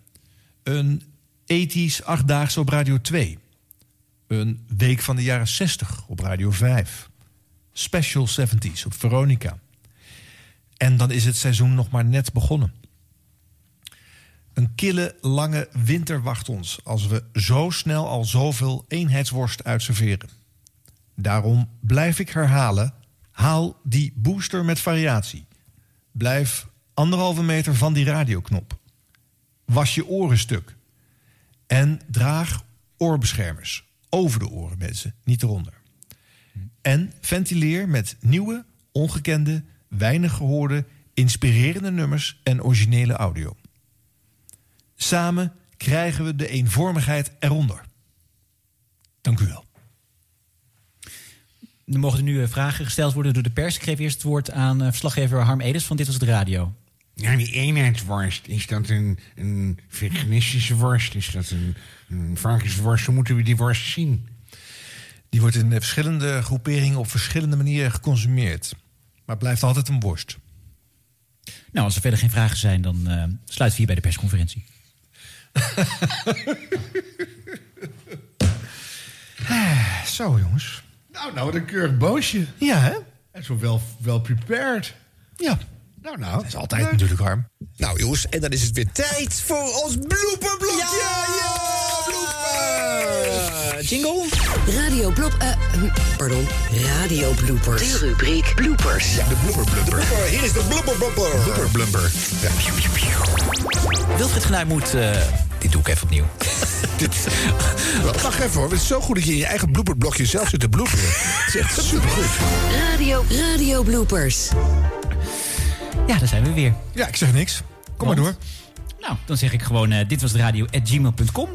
Een Ethisch Achtdaagse op Radio 2. Een Week van de jaren 60 op Radio 5. Special 70s op Veronica. En dan is het seizoen nog maar net begonnen. Een kille, lange winter wacht ons als we zo snel al zoveel eenheidsworst uitserveren. Daarom blijf ik herhalen: haal die booster met variatie. Blijf anderhalve meter van die radioknop. Was je oren stuk. En draag oorbeschermers. Over de oren, mensen, niet eronder. En ventileer met nieuwe, ongekende, weinig gehoorde, inspirerende nummers en originele audio. Samen krijgen we de eenvormigheid eronder. Dank u wel. Er mogen er nu eh, vragen gesteld worden door de pers. Ik geef eerst het woord aan eh, verslaggever Harm Edens van Dit Was Het Radio. Ja, die eenheidsworst. Is dat een, een veganistische worst? Is dat een, een varkensworst? Hoe moeten we die worst zien? Die wordt in eh, verschillende groeperingen op verschillende manieren geconsumeerd. Maar het blijft altijd een worst. Nou, als er verder geen vragen zijn, dan eh, sluiten we hier bij de persconferentie. [LAUGHS] Zo, jongens. Nou, nou, wat een keurig boosje. Ja, hè? En zo wel, wel prepared. Ja. Nou, nou. Dat is altijd natuurlijk, Harm. Nou jongens, en dan is het weer tijd voor ons blooperblokje. Ja, ja, bloopers. jingle? Radio blop... eh, hm, pardon, radio bloopers. De rubriek bloopers. Ja, de blooper blumper. Hier is de blooper blumper. Blubber blumper. Ja. Wilfried Genuij moet... eh, dit doe ik even opnieuw. [LAUGHS] Wacht even hoor, het is zo goed dat je in je eigen blooperblokje zelf zit te bloeperen. Het is echt supergoed. Radio, radio bloopers. Ja, daar zijn we weer. Ja, ik zeg niks. Kom maar door. Nou, dan zeg ik gewoon, eh, dit was de radio at gmail.com.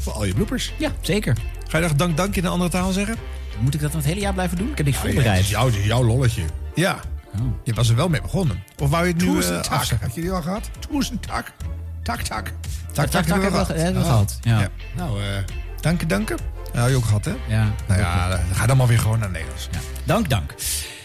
Voor al je bloopers. Ja, zeker. Ga je nog dank dank in een andere taal zeggen? Moet ik dat dan het hele jaar blijven doen? Ik heb niks Ja, het voorbereid. is jouw, jouw lolletje. Ja. Je was er wel mee begonnen. Of wou je het nu Toes eh, tak. Had je die al gehad? Toes en tak. Tak, tak. Tak, tak, tak hebben we- we gehad, ja. Nou, eh... Danken, danken. Ja, had je ook gehad, hè? Ja. Nou ja, dan ga dan maar weer gewoon naar Nederlands. Dank, dank.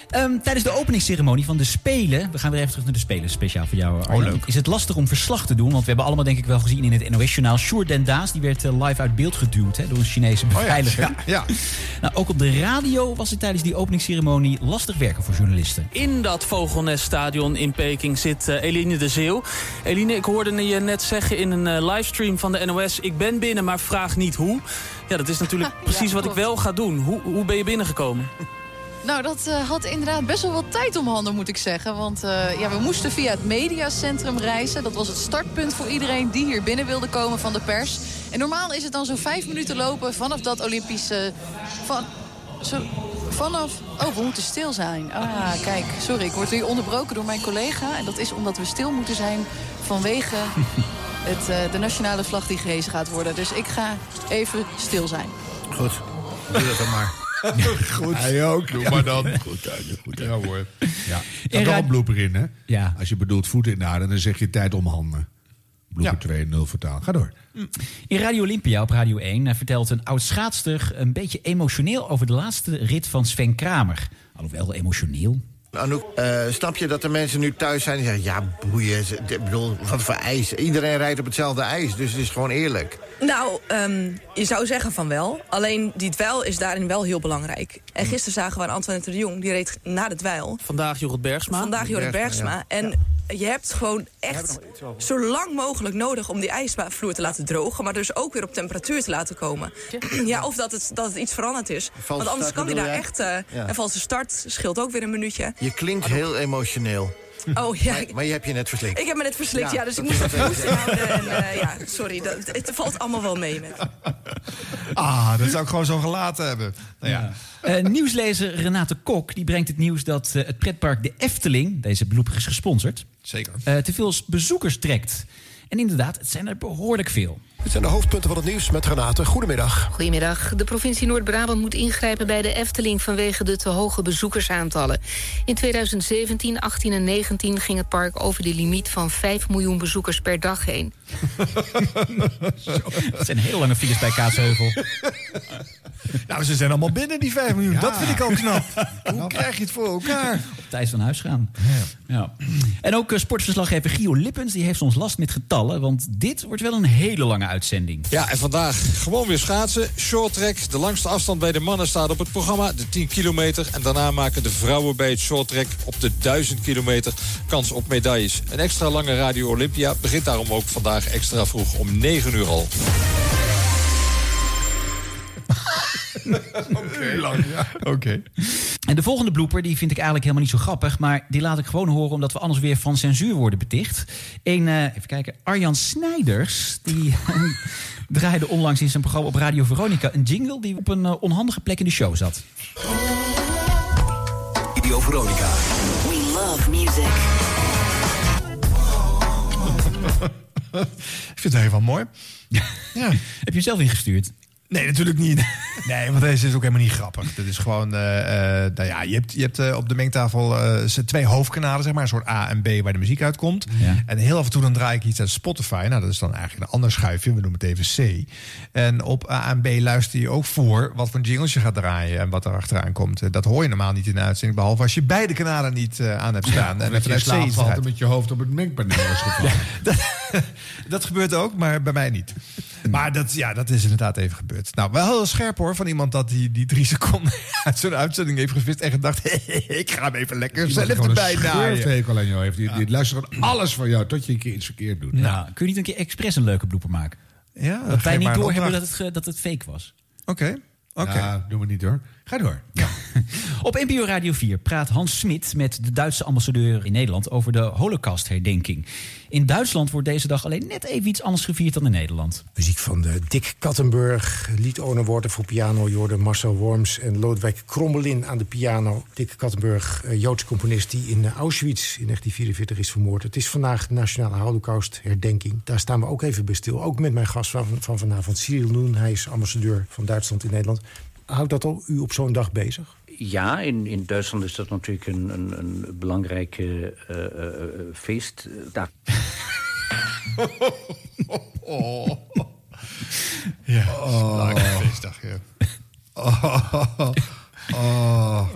Ehm, tijdens de openingsceremonie van de Spelen... we gaan weer even terug naar de Spelen, speciaal voor jou, Arjan. leuk. Is het lastig om verslag te doen? Want we hebben allemaal denk ik wel gezien in het NOS-journaal... Sjoerd Den Daas, die werd eh, live uit beeld geduwd hè, door een Chinese beveiliger. Ja, ja. [LAUGHS] Nou, ook op de radio was het tijdens die openingsceremonie lastig werken voor journalisten. In dat Vogelneststadion in Peking zit eh, Eline de Zeeuw. Eline, ik hoorde je net zeggen in een eh, livestream van de NOS... ik ben binnen, maar vraag niet hoe. Ja, dat is natuurlijk [LAUGHS] precies wat ik wel ga doen. Hoe, hoe ben je binnengekomen? Nou, dat eh, had inderdaad best wel wat tijd om handen, moet ik zeggen. Want eh, ja, we moesten via het mediacentrum reizen. Dat was het startpunt voor iedereen die hier binnen wilde komen van de pers. En normaal is het dan zo'n vijf minuten lopen vanaf dat Olympische... Van, zo, vanaf... Oh, we moeten stil zijn. Ah, kijk, sorry, ik word hier onderbroken door mijn collega. En dat is omdat we stil moeten zijn vanwege [LAUGHS] het, eh, de nationale vlag die gehezen gaat worden. Dus ik ga even stil zijn. Goed, doe dat dan maar. [LAUGHS] Goed. Hij ook. Doe maar dan. Goed, goed. Ja hoor. Ja. Er ra- een blooper in, hè? Ja. Als je bedoelt voeten in de aarde, dan zeg je tijd om handen. Blooper 2, 0 vertaal. Ga door. In Radio Olympia op Radio 1 eh, vertelt een oud schaatster... een beetje emotioneel over de laatste rit van Sven Kramer. Alhoewel emotioneel. Anouk, eh, snap je dat er mensen nu thuis zijn die zeggen... ja, boeien, ik bedoel, wat voor ijs. Iedereen rijdt op hetzelfde ijs, dus het is gewoon eerlijk. Nou, ehm, je zou zeggen van wel. Alleen die dweil is daarin wel heel belangrijk. En gisteren zagen we aan Antoinette de Jong, die reed na de dweil. Vandaag Jorrit Bergsma. Vandaag Jorrit Bergsma, Bergsma. ja. En je hebt gewoon echt zo lang mogelijk nodig om die ijsvloer te laten drogen. Maar dus ook weer op temperatuur te laten komen. Ja, [CLEARS THROAT] of dat het, dat het iets veranderd is. Want anders start kan hij bedoel daar echt... eh Ja. Een valse start scheelt ook weer een minuutje. Je klinkt heel emotioneel. Oh ja, Maar, maar je hebt je net verslikt. ik heb me net verslikt, ja, Ja, dus ik moest even moest inhouden. En, eh, ja, sorry, dat, het valt allemaal wel mee met. Ah, dat zou ik gewoon zo gelaten hebben. Nou ja. Eh, nieuwslezer Renate Kok die brengt het nieuws dat eh, het pretpark De Efteling... deze blooper is gesponsord... Zeker. eh, te veel bezoekers trekt. En inderdaad, het zijn er behoorlijk veel. Dit zijn de hoofdpunten van het nieuws met Renate. Goedemiddag. Goedemiddag. De provincie Noord-Brabant moet ingrijpen bij de Efteling... vanwege de te hoge bezoekersaantallen. In 2017, 18 en 19 ging het park over de limiet van 5 miljoen bezoekers per dag heen. [LAUGHS] Het zijn hele lange files bij Kaatsheuvel. [LAUGHS] Nou, ze zijn allemaal binnen, die 5 miljoen. Ja. Dat vind ik al knap. [LAUGHS] Hoe krijg je het voor elkaar? Thijs van huis gaan. Ja. En ook eh, sportverslaggever Gio Lippens die heeft ons last met getallen... want dit wordt wel een hele lange uitzending. Ja, en vandaag gewoon weer schaatsen. Short track. De langste afstand bij de mannen staat op het programma. De 10 kilometer. En daarna maken de vrouwen bij het short track op de 1000 kilometer kans op medailles. Een extra lange Radio Olympia begint daarom ook vandaag extra vroeg om 9 uur al. [LAUGHS] Oké. lang, ja. Oké. En de volgende blooper die vind ik eigenlijk helemaal niet zo grappig... maar die laat ik gewoon horen omdat we anders weer van censuur worden beticht. Een, eh, even kijken, Arjan Snijders... die [LAUGHS] draaide onlangs in zijn programma op Radio Veronica... een jingle die op een eh, onhandige plek in de show zat. Radio Veronica. We love music. Ik vind het heel mooi. [LAUGHS] Ja. Heb je hem zelf ingestuurd? Nee, natuurlijk niet. [LAUGHS] Nee, want deze is ook helemaal niet grappig. Dit is gewoon, eh, eh, nou ja, je hebt, je hebt eh, op de mengtafel ze twee hoofdkanalen, zeg maar, een soort A en B waar de muziek uitkomt. Ja. En heel af en toe dan draai ik iets uit Spotify. Nou, dat is dan eigenlijk een ander schuifje. We noemen het even C. En op A en B luister je ook voor wat voor jingles je gaat draaien en wat er achteraan komt. Dat hoor je normaal niet in de uitzending, behalve als je beide kanalen niet aan hebt staan. en en dat je iets valt en met je hoofd op het mengpaneel is [LAUGHS] gevallen. [LAUGHS] Dat gebeurt ook, maar bij mij niet. Maar dat, ja, dat is inderdaad even gebeurd. Nou, wel heel scherp hoor, van iemand dat die, die drie seconden [LAUGHS] uit zo'n uitzending heeft gevist en gedacht, [LAUGHS] ik ga hem even lekker zelf erbij naaien. scheurthekel aan jou heeft. Die, die luistert aan alles van jou tot je een keer iets verkeerd doet. Nou, kun je niet een keer expres een leuke blooper maken? Ja, dat wij niet doorhebben dat het, dat het fake was. Oké, oké. Ja, doen we niet hoor. Ga door. [LAUGHS] Op NPO Radio 4 praat Hans Smit met de Duitse ambassadeur in Nederland over de Holocaustherdenking. In Duitsland wordt deze dag alleen net even iets anders gevierd dan in Nederland. Muziek van de Dick Kattenburg, liedownerwoorden voor piano, Jorden Marcel Worms en Lodewijk Krommelin aan de piano. Dick Kattenburg, eh, Joodse componist die in eh, Auschwitz in 1944 is vermoord. Het is vandaag de Nationale Holocaustherdenking. Daar staan we ook even bij stil. Ook met mijn gast van, van vanavond, Cyril Noen. Hij is ambassadeur van Duitsland in Nederland. Houdt dat al u op zo'n dag bezig? Ja, in, in Duitsland is dat natuurlijk een, een, een belangrijke eh, eh, eh, feest. Daar. Oh. [LAUGHS] Ja, oh. feestdag, ja. Oh. Oh.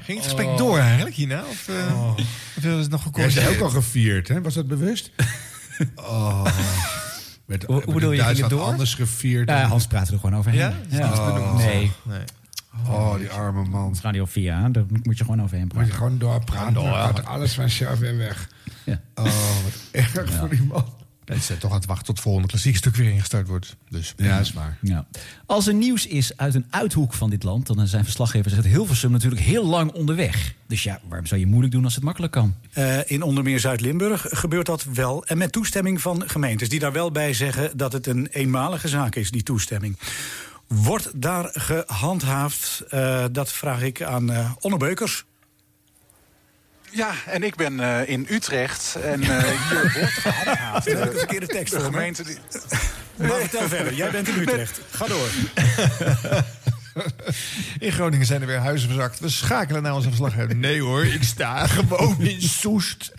Ging het gesprek door eigenlijk hierna? Of, uh, of het nog Jij gecorrigeerd? is ook al gevierd, hè? Was dat bewust? Oh. Met, Hoe- hoe bedoel je, ging het door? anders gevierd. Ja, en- Hans praat er gewoon overheen. Ja? Ja. Benoemd? Nee. nee. Oh, die arme man. Radio 4, hè? daar moet je gewoon overheen Moet praten. je gewoon doorpraten. Door, Dan ja. gaat alles vanzelf weer weg. Ja. Oh, wat erg voor die man. Het is eh, toch aan het wachten tot het volgende klassiek stuk weer ingestart wordt. Dus. Ja, is waar. Ja. Als er nieuws is uit een uithoek van dit land... dan zijn verslaggevers uit Hilversum natuurlijk heel lang onderweg. Dus ja, waarom zou je moeilijk doen als het makkelijk kan? Eh, in onder meer Zuid-Limburg gebeurt dat wel. En met toestemming van gemeentes die daar wel bij zeggen dat het een eenmalige zaak is, die toestemming. Wordt daar gehandhaafd? Eh, dat vraag ik aan eh Onne Beukers. Ja, en ik ben eh, in Utrecht. En eh, [LAUGHS] hier wordt gehandhaafd. Eh, een verkeerde tekst de gemeente die... Maar vertel verder, jij bent in Utrecht. Ga door. [LAUGHS] In Groningen zijn er weer huizen verzakt. We schakelen naar onze verslaggever. Nee hoor, ik sta [LAUGHS] gewoon in Soest.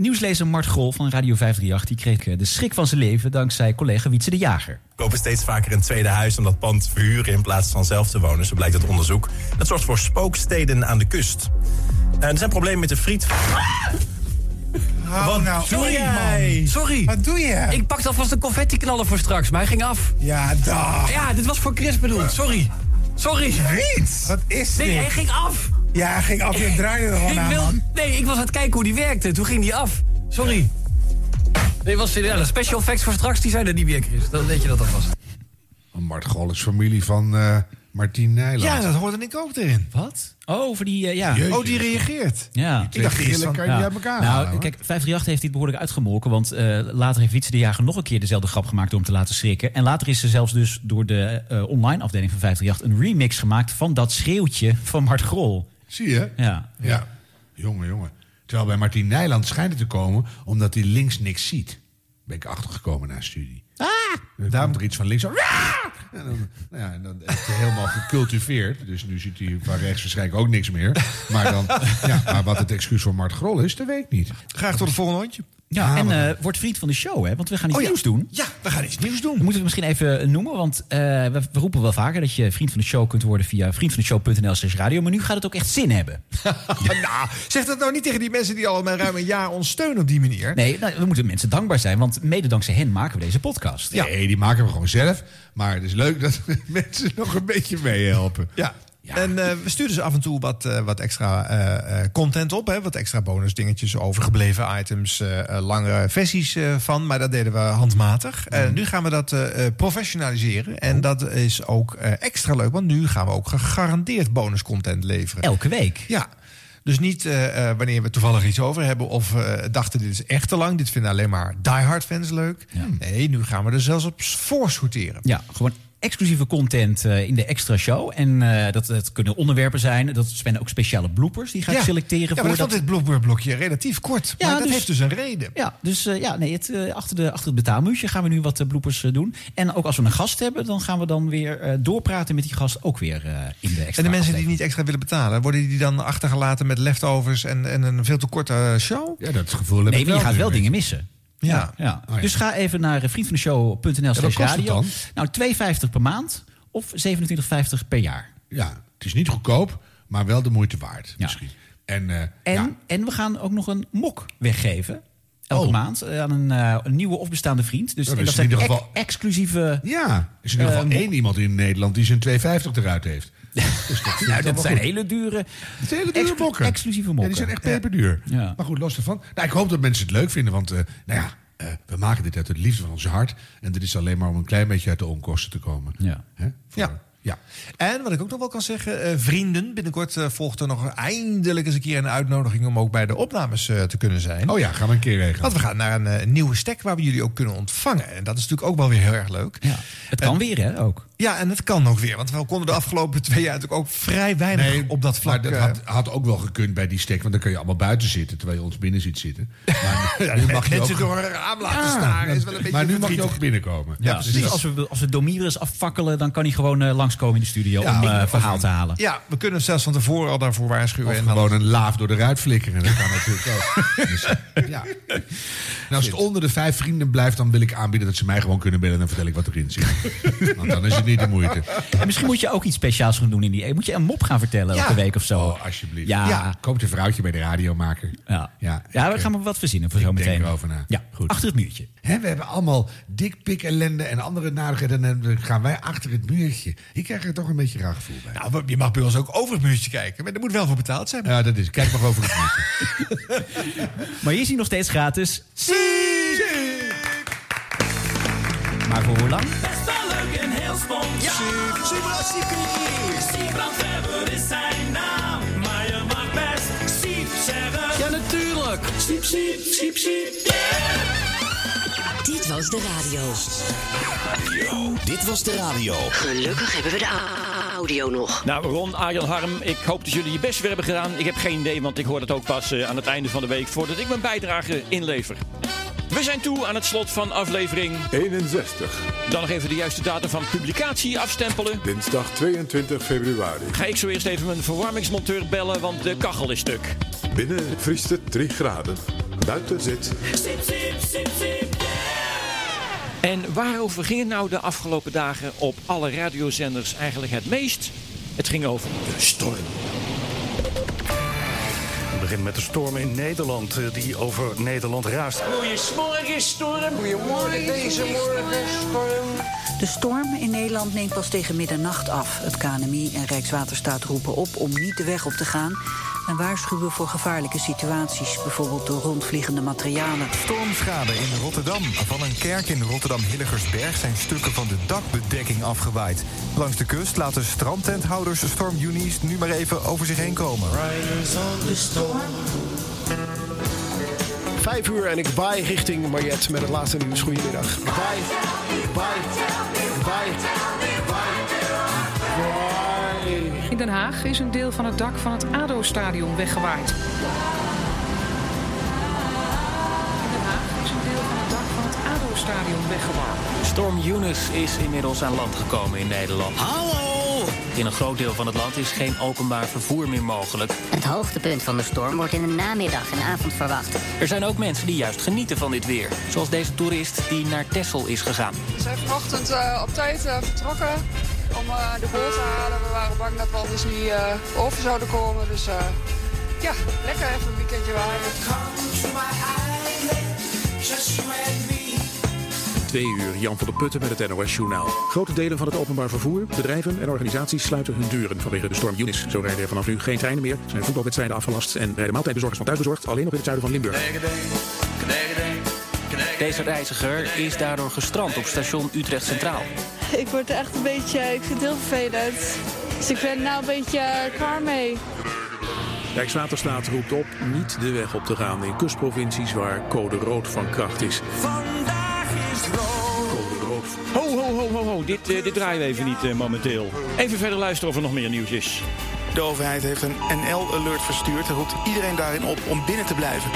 Nieuwslezer Mart Grol van Radio 538 die kreeg eh, de schrik van zijn leven... dankzij collega Wietse de Jager. kopen steeds vaker een tweede huis om dat pand te verhuren in plaats van zelf te wonen. Zo blijkt uit onderzoek. Dat zorgt voor spooksteden aan de kust. Eh, er zijn problemen met de friet. Wat nou? Sorry, man. Sorry. Wat doe je? Ik pakte alvast een confetti knallen voor straks, maar hij ging af. Ja, dag. Ja, dit was voor Chris bedoeld. Sorry. Sorry. Friet? Wat is Nee, dit? hij ging af. Ja, hij ging af. Je draaide er gewoon ik aan, wil, man. Nee, ik was aan het kijken hoe die werkte. Toen ging die af. Sorry. Nee, was, ja, de special effects voor straks, die zijn er niet meer, Chris. Dan weet je dat alvast. Mart Gol is familie van eh Martien Nijland. Ja, dat hoorde ik ook erin. Wat? Oh, over die, eh, ja. Oh, die reageert. Ja. Ik dacht eerst van... kan je niet uit elkaar Nou, halen, kijk, 538 heeft dit behoorlijk uitgemolken. Want eh, later heeft Wietse de Jager nog een keer dezelfde grap gemaakt... door hem te laten schrikken. En later is er zelfs dus door de eh, online afdeling van 538... een remix gemaakt van dat schreeuwtje van Mart Grol. Zie je? Ja. Ja. Jongen, jongen. Terwijl bij Martien Nijland schijnt het te komen omdat hij links niks ziet. Ben ik achtergekomen na studie. Ah! Dan komt er iets van links. "Ah!" En dan, nou ja, en dan is hij helemaal gecultiveerd. Dus nu ziet hij van rechts waarschijnlijk ook niks meer. Maar, dan, ja, maar wat het excuus voor Mart Grol is, dat weet ik niet. Graag tot het volgende hondje. Ja, en eh wordt vriend van de show, hè? Want we gaan iets Oh ja. nieuws doen. Ja, we gaan iets nieuws doen. We moeten het misschien even noemen, want eh, we, we roepen wel vaker... dat je vriend van de show kunt worden via vriendvandeshow.nl slash radio. Maar nu gaat het ook echt zin hebben. [LAUGHS] nou, zeg dat nou niet tegen die mensen die al maar ruim een jaar ons steunen op die manier. Nee, nou, we moeten mensen dankbaar zijn, want mede dankzij hen maken we deze podcast. Nee, die maken we gewoon zelf. Maar het is leuk dat [LAUGHS] mensen nog een beetje meehelpen. Ja. En eh, we sturen ze af en toe wat, eh, wat extra eh, content op. Hè? Wat extra bonusdingetjes, overgebleven items, langere versies van. Maar dat deden we handmatig. En nu gaan we dat professionaliseren. En dat is ook extra leuk, want nu gaan we ook gegarandeerd bonuscontent leveren. Elke week? Ja. Dus niet wanneer we toevallig iets over hebben of dachten dit is echt te lang. Dit vinden alleen maar diehard fans leuk. Nee, nu gaan we er zelfs op voor sorteren. Ja, gewoon exclusieve content eh, in de extra show. En eh, dat, dat kunnen onderwerpen zijn. Dat zijn ook speciale bloopers die ga ik Ja. selecteren. Ja, maar voor vond dit blooperblokje relatief kort. Ja, maar dat dus- heeft dus een reden. Ja, dus eh, ja, nee, het, achter, de, achter het betaalmuurtje gaan we nu wat bloopers doen. En ook als we een gast hebben, dan gaan we dan weer eh, doorpraten met die gast ook weer eh, in de extra En de mensen die niet extra willen betalen, worden die dan achtergelaten met leftovers en, en een veel te korte show? Ja, dat gevoel heb Nee, maar je wel gaat wel dingen missen. Ja. ja. Oh, ja. Dus ga even naar eh, vriendvandeshow.nl slash radio. dan? Nou, 2,50 per maand of 27,50 per jaar. Ja, het is niet goedkoop, maar wel de moeite waard misschien. En, eh, En, ja, en we gaan ook nog een mok weggeven. Elke Oh. maand eh, aan een, een nieuwe of bestaande vriend. Dus Dat en is dat in ieder ex- geval- exclusieve... ja, er is in ieder geval één iemand in Nederland die zijn 2,50 eruit heeft. Dus dat [LAUGHS] Nou, dat zijn goed. hele dure, hele dure exclu- mokken. exclusieve Ja, mokken. die zijn echt peperduur. Ja. Maar goed, los ervan. Nou, ik hoop dat mensen het leuk vinden, want eh, nou ja, eh, we maken dit uit het liefde van ons hart. En dit is alleen maar om een klein beetje uit de onkosten te komen. Ja. Hè? Voor- Ja. ja. En wat ik ook nog wel kan zeggen, eh, vrienden, binnenkort volgt er nog eindelijk eens een keer een uitnodiging om ook bij de opnames eh, te kunnen zijn. Oh ja, gaan we een keer regelen. Want we gaan naar een eh, nieuwe stek waar we jullie ook kunnen ontvangen. En dat is natuurlijk ook wel weer heel erg leuk. Ja. Het kan weer, hè, ook. Ja, en het kan ook weer. Want we konden de afgelopen twee jaar natuurlijk ook vrij weinig op dat vlak. Maar dat eh, had, had ook wel gekund bij die stek, want dan kun je allemaal buiten zitten terwijl je ons binnen ziet zitten. [LAUGHS] Maar nu mag je mensen ook, door een raam laten Ja, staren is wel een beetje maar nu mag je ook binnenkomen. Ja, dus als we, als we Domirus afvakkelen, dan kan hij gewoon eh, langskomen in de studio Ja, om of- verhaal te halen. Ja, we kunnen zelfs van tevoren al daarvoor waarschuwen. Of en gewoon een laaf door de ruit flikkeren. Dat kan [LAUGHS] natuurlijk ook. Dus, ja. En als het onder de vijf vrienden blijft, dan wil ik aanbieden dat ze mij gewoon kunnen bellen en dan vertel ik wat erin zit. [LAUGHS] Want dan is het niet de moeite. En misschien moet je ook iets speciaals gaan doen in die... Moet je een mop gaan vertellen Ja. elke week of zo? Oh, alsjeblieft. Ja. Ja. Koop een vrouwtje bij de radiomaker. Ja, Ja, ja ik, we gaan maar wat verzinnen voor ik zo denk meteen. erover na. Ja, Goed. achter het muurtje. Hè, we hebben allemaal dikpik ellende en andere narigheden. En dan gaan wij achter het muurtje. Ik krijg er toch een beetje raar gevoel bij. Nou, je mag bij ons ook over het muurtje kijken. Maar er moet wel voor betaald zijn. Ja, dat is. Kijk maar over het muurtje. [LAUGHS] Maar hier is hij nog steeds gratis. Maar voor hoe lang? Best wel leuk en spontaan. Siebrand Weber is zijn naam. Maar je mag best Siep zeggen. Ja, natuurlijk. Siep, siep, siep, siep. Dit was de radio. Dit was de radio. Gelukkig hebben we de audio nog. Nou, Ron, Arjan, Harm, ik hoop dat jullie je best weer hebben gedaan. Ik heb geen idee, want ik hoor het ook pas eh, aan het einde van de week... voordat ik mijn bijdrage inlever. We zijn toe aan het slot van aflevering 61. Dan nog even de juiste datum van publicatie afstempelen. Dinsdag 22 februari. Ga ik zo eerst even mijn verwarmingsmonteur bellen, want de kachel is stuk. Binnen vriest het 3 graden. Buiten zit. En waarover ging het nou de afgelopen dagen op alle radiozenders eigenlijk het meest? Het ging over de storm. We beginnen met de storm in Nederland eh, die over Nederland raast. Goeiemorgen, storm. Goedemorgen, deze morgen, storm. De storm in Nederland neemt pas tegen middernacht af. Het KNMI en Rijkswaterstaat roepen op om niet de weg op te gaan... en waarschuwen voor gevaarlijke situaties, bijvoorbeeld door rondvliegende materialen. Stormschade in Rotterdam. Van een kerk in Rotterdam-Hilligersberg zijn stukken van de dakbedekking afgewaaid. Langs de kust laten strandtenthouders stormjunies nu maar even over zich heen komen. Vijf uur en ik waai richting Mariette met het laatste nieuws. Goedemiddag. Waai, waai, waai, Den Haag is een deel van het dak van het ADO-stadion weggewaaid. In Den Haag is een deel van het dak van het ADO-stadion weggewaaid. Storm Eunice is inmiddels aan land gekomen in Nederland. Hallo! In een groot deel van het land is geen openbaar vervoer meer mogelijk. Het hoogtepunt van de storm wordt in de namiddag en avond verwacht. Er zijn ook mensen die juist genieten van dit weer. Zoals deze toerist die naar Texel is gegaan. We zijn vanochtend eh, op tijd eh, vertrokken om eh, de boot te halen. We waren bang dat we anders niet eh, over zouden komen. Dus eh, ja, lekker even een weekendje waaien. Twee uur, Jan van der Putten met het NOS-journaal. Grote delen van het openbaar vervoer, bedrijven en organisaties sluiten hun deuren vanwege de storm Eunice. Zo rijden er vanaf nu geen treinen meer, zijn voetbalwedstrijden afgelast en rijden maaltijdbezorgers van thuisbezorgd alleen nog in het zuiden van Limburg. Deze reiziger is daardoor gestrand op station Utrecht Centraal. [LAUGHS] Ik word er echt een beetje, ik vind het heel vervelend. Dus ik ben nou een beetje eh, klaar mee. Rijkswaterstaat roept op niet de weg op te gaan in kustprovincies waar code rood van kracht is. Vandaag is rood. Code rood Ho, ho, ho, ho, ho. Dit, eh, dit draaien we even niet eh, momenteel. Even verder luisteren of er nog meer nieuws is. De overheid heeft een NL-alert verstuurd en roept iedereen daarin op om binnen te blijven.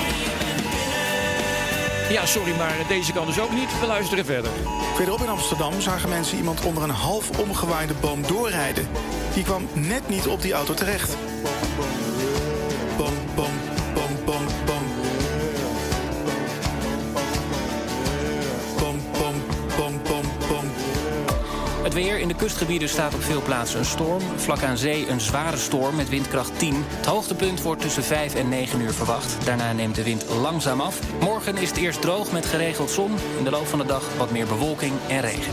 Ja, sorry, maar deze kan dus ook niet. We luisteren verder. Verderop in Amsterdam zagen mensen iemand onder een half omgewaaide boom doorrijden. Die kwam net niet op die auto terecht. Weer in de kustgebieden staat op veel plaatsen een storm. Vlak aan zee een zware storm met windkracht 10. Het hoogtepunt wordt tussen 5 en 9 uur verwacht. Daarna neemt de wind langzaam af. Morgen is het eerst droog met geregeld zon. In de loop van de dag wat meer bewolking en regen.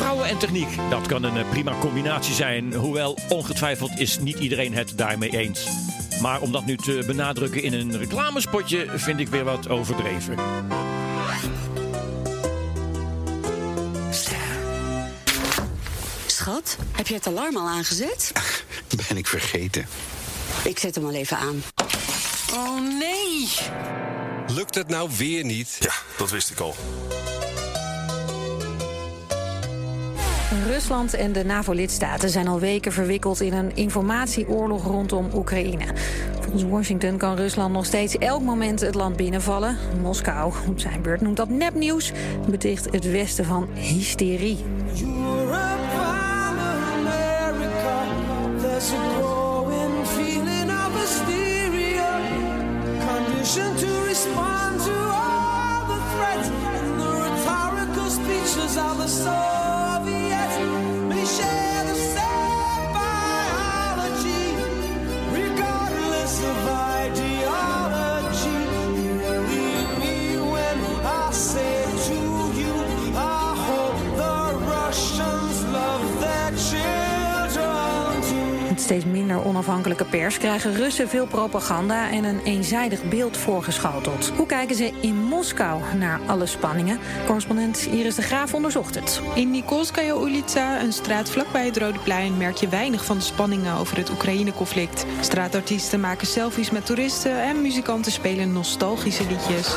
Vrouwen en techniek, dat kan een eh, prima combinatie zijn. Hoewel ongetwijfeld is niet iedereen het daarmee eens. Maar om dat nu te benadrukken in een reclamespotje vind ik weer wat overdreven. Schat, heb je het alarm al aangezet? Ben ik vergeten. Ik zet hem al even aan. Oh nee! Lukt het nou weer niet? Ja, dat wist ik al. Rusland en de NAVO-lidstaten zijn al weken verwikkeld in een informatieoorlog rondom Oekraïne. Volgens Washington kan Rusland nog steeds elk moment het land binnenvallen. Moskou op zijn beurt noemt dat nepnieuws beticht het Westen van hysterie. Steeds minder onafhankelijke pers krijgen Russen veel propaganda en een eenzijdig beeld voorgeschoteld. Hoe kijken ze in Moskou naar alle spanningen? Correspondent Iris de Graaf onderzocht het. In Nikolskaya Ulitsa, een straat vlakbij het Rode Plein, merk je weinig van de spanningen over het Oekraïne-conflict. Straatartiesten maken selfies met toeristen en muzikanten spelen nostalgische liedjes.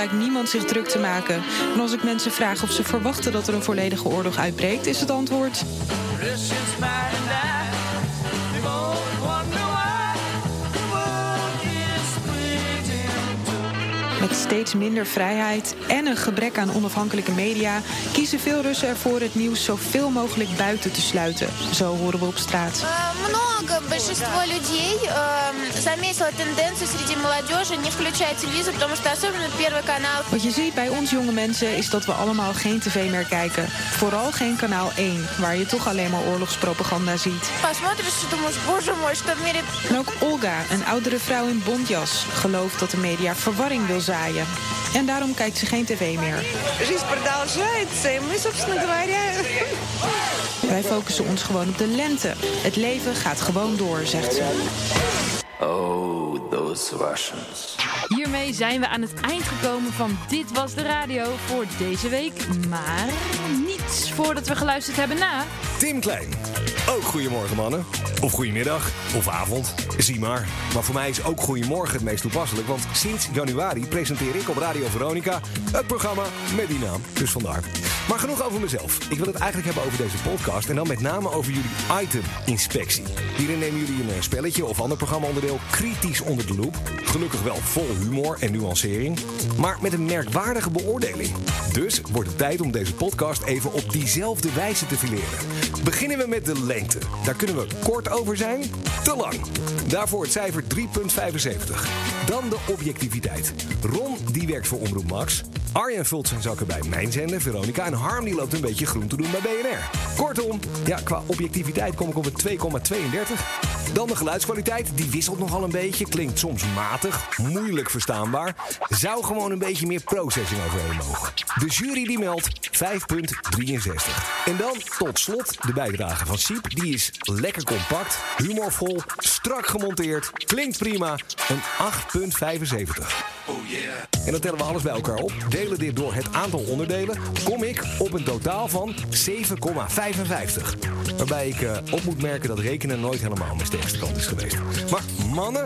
Lijkt niemand zich druk te maken. En als ik mensen vraag of ze verwachten dat er een volledige oorlog uitbreekt, is het antwoord. Met steeds minder vrijheid en een gebrek aan onafhankelijke media kiezen veel Russen ervoor het nieuws zoveel mogelijk buiten te sluiten. Zo horen we op straat Много, большинство людей э, заметило тенденцию среди молодежи не включать телевизор, потому что особенно первый канал. Wat je ziet bij ons jonge mensen is dat we allemaal geen tv meer kijken. Vooral geen kanaal 1, waar je toch alleen maar oorlogspropaganda ziet. Посмотришь и думаешь, боже мой, что в мире... En ook Olga, een oudere vrouw in bontjas, gelooft dat de media verwarring wil zaaien. En daarom kijkt ze geen tv meer. [LAUGHS] Wij focussen ons gewoon op de lente. Het leven gaat gewoon door, zegt ze. Oh, those Russians. Hiermee zijn we aan het eind gekomen van Dit Was De Radio voor deze week. Maar niets voordat we geluisterd hebben na... Tim Klein. Ook goedemorgen mannen. Of goedemiddag. Of avond. Zie maar. Maar voor mij is ook goedemorgen het meest toepasselijk. Want sinds januari presenteer ik op Radio Veronica het programma met die naam. Dus vandaar. Maar genoeg over mezelf. Ik wil het eigenlijk hebben over deze podcast. En dan met name over jullie item-inspectie. Hierin nemen jullie een eh, spelletje of ander programmaonderdeel kritisch onder de loep. Gelukkig wel vol humor en nuancering. Maar met een merkwaardige beoordeling. Dus wordt het tijd om deze podcast even op diezelfde wijze te fileren. Beginnen we met de Daar kunnen we kort over zijn, te lang. Daarvoor het cijfer 3,75. Dan de objectiviteit. Ron die werkt voor Omroep Max. Arjen vult zijn zakken bij mijn zender, Veronica. En Harm die loopt een beetje groen te doen bij BNR. Kortom, ja, qua objectiviteit kom ik op een 2,32. Dan de geluidskwaliteit, die wisselt nogal een beetje. Klinkt soms matig, moeilijk verstaanbaar. Zou gewoon een beetje meer processing overheen mogen. De jury die meldt 5,63. En dan tot slot de bijdrage van Siep. Die is lekker compact, humorvol, strak gemonteerd, klinkt prima. Een 8,75. En dan tellen we alles bij elkaar op, delen dit door het aantal onderdelen, kom ik op een totaal van 7,55. Waarbij ik eh, op moet merken dat rekenen nooit helemaal mijn sterkste kant is geweest. Maar mannen,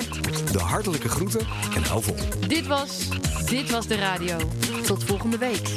de hartelijke groeten en hou vol. Dit was Dit Was De Radio. Tot volgende week.